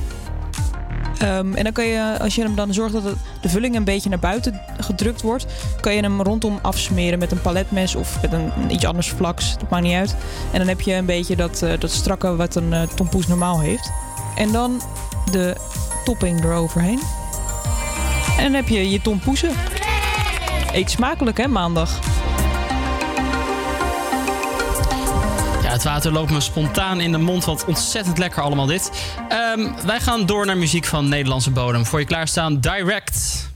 Ehm, en dan kan je, als je hem dan zorgt dat de vulling een beetje naar buiten gedrukt wordt, kan je hem rondom afsmeren met een paletmes of met een, een iets anders vlaks. Dat maakt niet uit. En dan heb je een beetje dat, eh, dat strakke wat een eh, tompoes normaal heeft. En dan de topping eroverheen. En dan heb je je tompoesen. Eet smakelijk hè, maandag. Het water loopt me spontaan in de mond. Wat ontzettend lekker allemaal dit. Ehm, wij gaan door naar muziek van Nederlandse bodem. Voor je klaarstaan, Direct.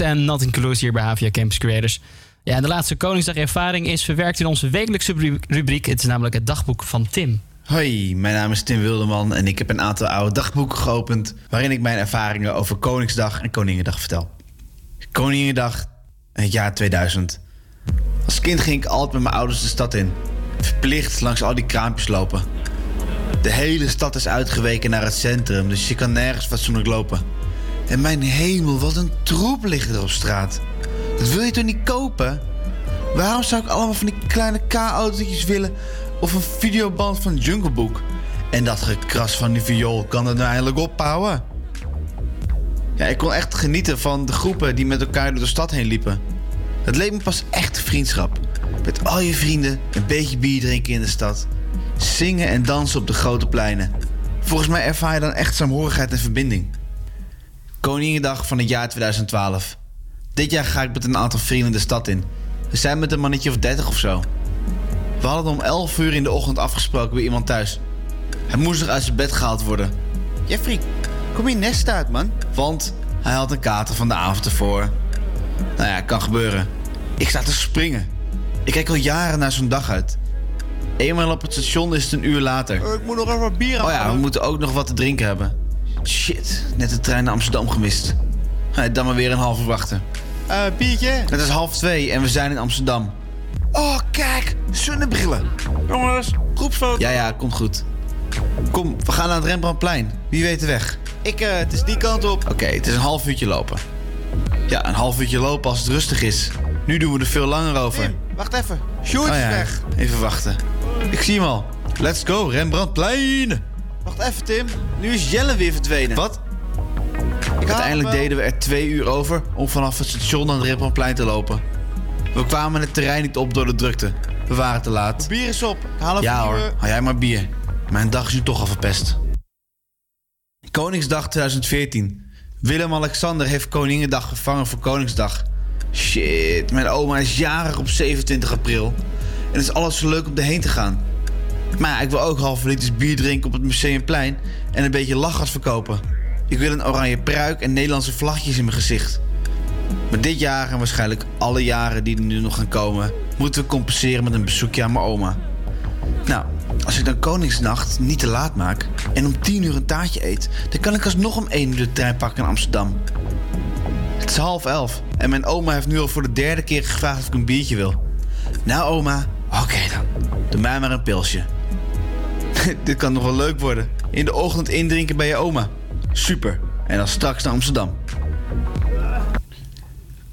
En Nothing to hier bij Havia Campus Creators. Ja, en de laatste Koningsdag-ervaring is verwerkt in onze wekelijkse ru- rubriek. Het is namelijk het dagboek van Tim. Hoi, mijn naam is Tim Wilderman en ik heb een aantal oude dagboeken geopend... waarin ik mijn ervaringen over Koningsdag en Koningendag vertel. Koningendag, het jaar 2000. Als kind ging ik altijd met mijn ouders de stad in. Verplicht langs al die kraampjes lopen. De hele stad is uitgeweken naar het centrum, dus je kan nergens fatsoenlijk lopen. En mijn hemel, wat een troep ligt er op straat. Dat wil je toch niet kopen? Waarom zou ik allemaal van die kleine K-autootjes willen... of een videoband van Jungle Book? En dat gekras van die viool kan het nou eindelijk ophouden? Ja, ik kon echt genieten van de groepen die met elkaar door de stad heen liepen. Het leek me pas echt vriendschap. Met al je vrienden, een beetje bier drinken in de stad. Zingen en dansen op de grote pleinen. Volgens mij ervaar je dan echt saamhorigheid en verbinding. Koningendag van het jaar 2012. Dit jaar ga ik met een aantal vrienden de stad in. We zijn met een mannetje of 30 of zo. We hadden om 11 uur in de ochtend afgesproken bij iemand thuis. Hij moest nog uit zijn bed gehaald worden. Jeffrey, kom je nest uit, man. Want hij had een kater van de avond ervoor. Nou ja, kan gebeuren. Ik sta te springen. Ik kijk al jaren naar zo'n dag uit. Eenmaal op het station is het een uur later. Ik moet nog even wat bier Oh ja, we moeten ook nog wat te drinken hebben. Shit, net de trein naar Amsterdam gemist. Dan maar weer een uur wachten. Eh, biertje? Het is half twee en we zijn in Amsterdam. Oh, kijk, zonnebrillen. Jongens, groepsfoto. Ja, ja, komt goed. Kom, we gaan naar het Rembrandtplein. Wie weet de weg? Ik, eh, het is die kant op. Oké, het is een half uurtje lopen. Ja, een half uurtje lopen als het rustig is. Nu doen we er veel langer over. Tim, wacht even. Sjoerd Oh ja, weg. even wachten. Ik zie hem al. Let's go, Rembrandtplein. Wacht even, Tim. Nu is Jelle weer verdwenen. Wat? Ik Uiteindelijk deden we er twee uur over om vanaf het station naar het Rembrandtplein te lopen. We kwamen het terrein niet op door de drukte. We waren te laat. Bier is op. Ik haal Ja hoor, hou jij maar bier. Mijn dag is nu toch al verpest. Koningsdag 2014. Willem-Alexander heeft Koningendag vervangen voor Koningsdag. Shit, mijn oma is jarig op 27 april. En het is alles zo leuk om erheen te gaan. Maar ik wil ook halve liters bier drinken op het Museumplein en een beetje lachgas verkopen. Ik wil een oranje pruik en Nederlandse vlaggetjes in mijn gezicht. Maar dit jaar en waarschijnlijk alle jaren die er nu nog gaan komen, moeten we compenseren met een bezoekje aan mijn oma. Nou, als ik dan Koningsnacht niet te laat maak en om 10 uur een taartje eet, dan kan ik alsnog om 1 uur de trein pakken naar Amsterdam. Het is half elf en mijn oma heeft nu al voor de derde keer gevraagd of ik een biertje wil. Nou, oma, oké dan. Doe mij maar een pilsje. Dit kan nog wel leuk worden. In de ochtend indrinken bij je oma. Super. En dan straks naar Amsterdam.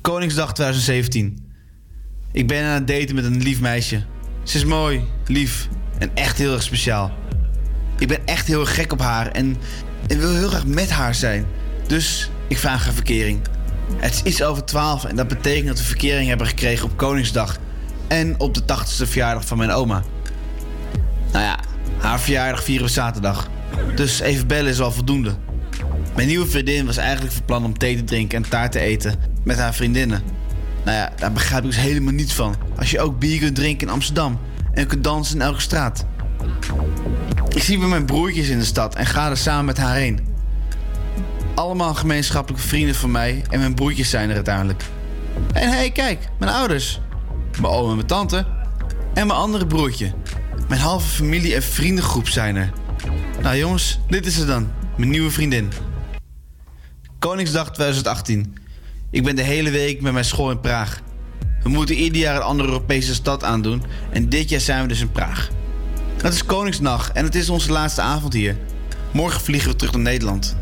Koningsdag 2017. Ik ben aan het daten met een lief meisje. Ze is mooi, lief en echt heel erg speciaal. Ik ben echt heel erg gek op haar en, en wil heel graag met haar zijn. Dus ik vraag haar verkering. Het is over 12 en dat betekent dat we verkering hebben gekregen op Koningsdag. En op de 80ste verjaardag van mijn oma. Nou ja, haar verjaardag vieren we zaterdag. Dus even bellen is al voldoende. Mijn nieuwe vriendin was eigenlijk van plan om thee te drinken en taart te eten met haar vriendinnen. Nou ja, daar begrijp ik dus helemaal niets van. Als je ook bier kunt drinken in Amsterdam en kunt dansen in elke straat. Ik zie weer mijn broertjes in de stad en ga er samen met haar heen. Allemaal gemeenschappelijke vrienden van mij en mijn broertjes zijn er uiteindelijk. En hé, hey, kijk, mijn ouders. Mijn oom en mijn tante. En mijn andere broertje. Mijn halve familie en vriendengroep zijn er. Nou jongens, dit is het dan. Mijn nieuwe vriendin. Koningsdag 2018. Ik ben de hele week met mijn school in Praag. We moeten ieder jaar een andere Europese stad aandoen. En dit jaar zijn we dus in Praag. Het is Koningsnacht en het is onze laatste avond hier. Morgen vliegen we terug naar Nederland.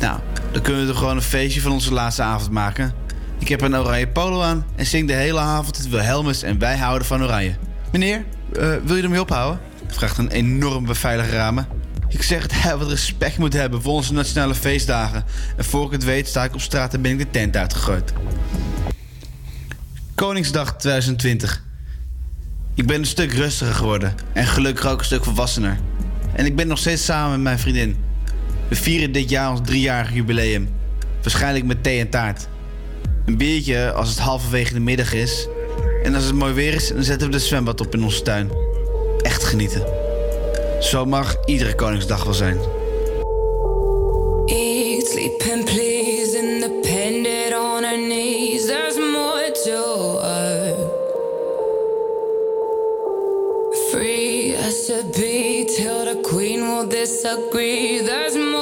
Nou, dan kunnen we er gewoon een feestje van onze laatste avond maken. Ik heb een oranje polo aan en zing de hele avond het Wilhelmus en wij houden van oranje. Meneer, eh, wil je ermee ophouden? Vraagt een enorm beveiliger ramen. Ik zeg dat hij wat respect moet hebben voor onze nationale feestdagen. En voor ik het weet sta ik op straat en ben ik de tent uitgegooid. Koningsdag 2020. Ik ben een stuk rustiger geworden en gelukkig ook een stuk volwassener. En ik ben nog steeds samen met mijn vriendin. We vieren dit jaar ons driejarig jubileum. Waarschijnlijk met thee en taart. Een biertje als het halverwege de middag is. En als het mooi weer is, dan zetten we de zwembad op in onze tuin. Echt genieten. Zo mag iedere Koningsdag wel zijn. Eat, sleep and please, independent on our knees. There's more to us. Free as a bee, till the queen will disagree. There's more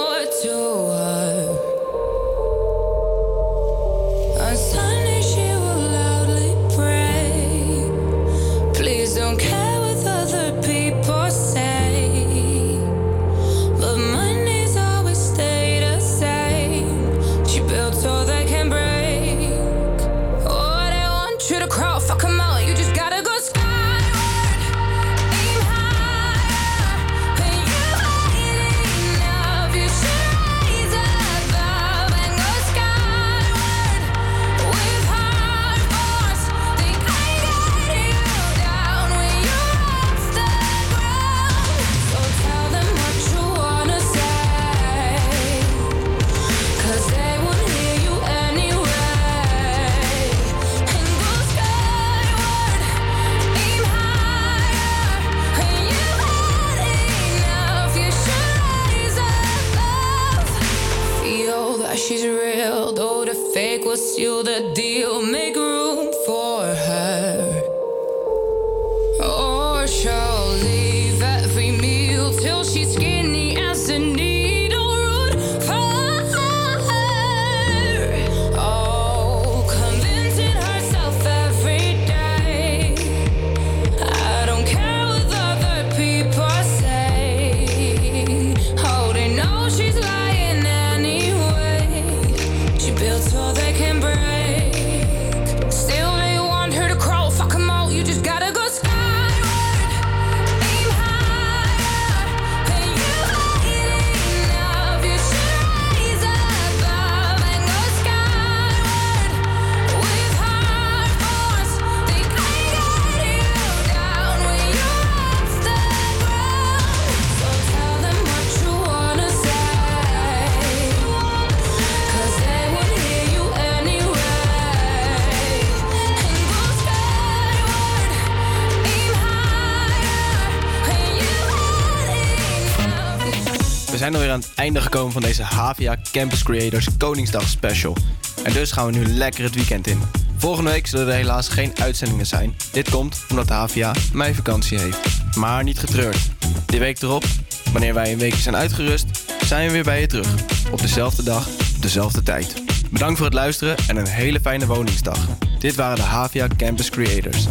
van deze Havia Campus Creators Koningsdag Special. En dus gaan we nu lekker het weekend in. Volgende week zullen er helaas geen uitzendingen zijn. Dit komt omdat de HVA mijn vakantie heeft. Maar niet getreurd. De week erop, wanneer wij een weekje zijn uitgerust, zijn we weer bij je terug. Op dezelfde dag, dezelfde tijd. Bedankt voor het luisteren en een hele fijne woningsdag. Dit waren de Havia Campus Creators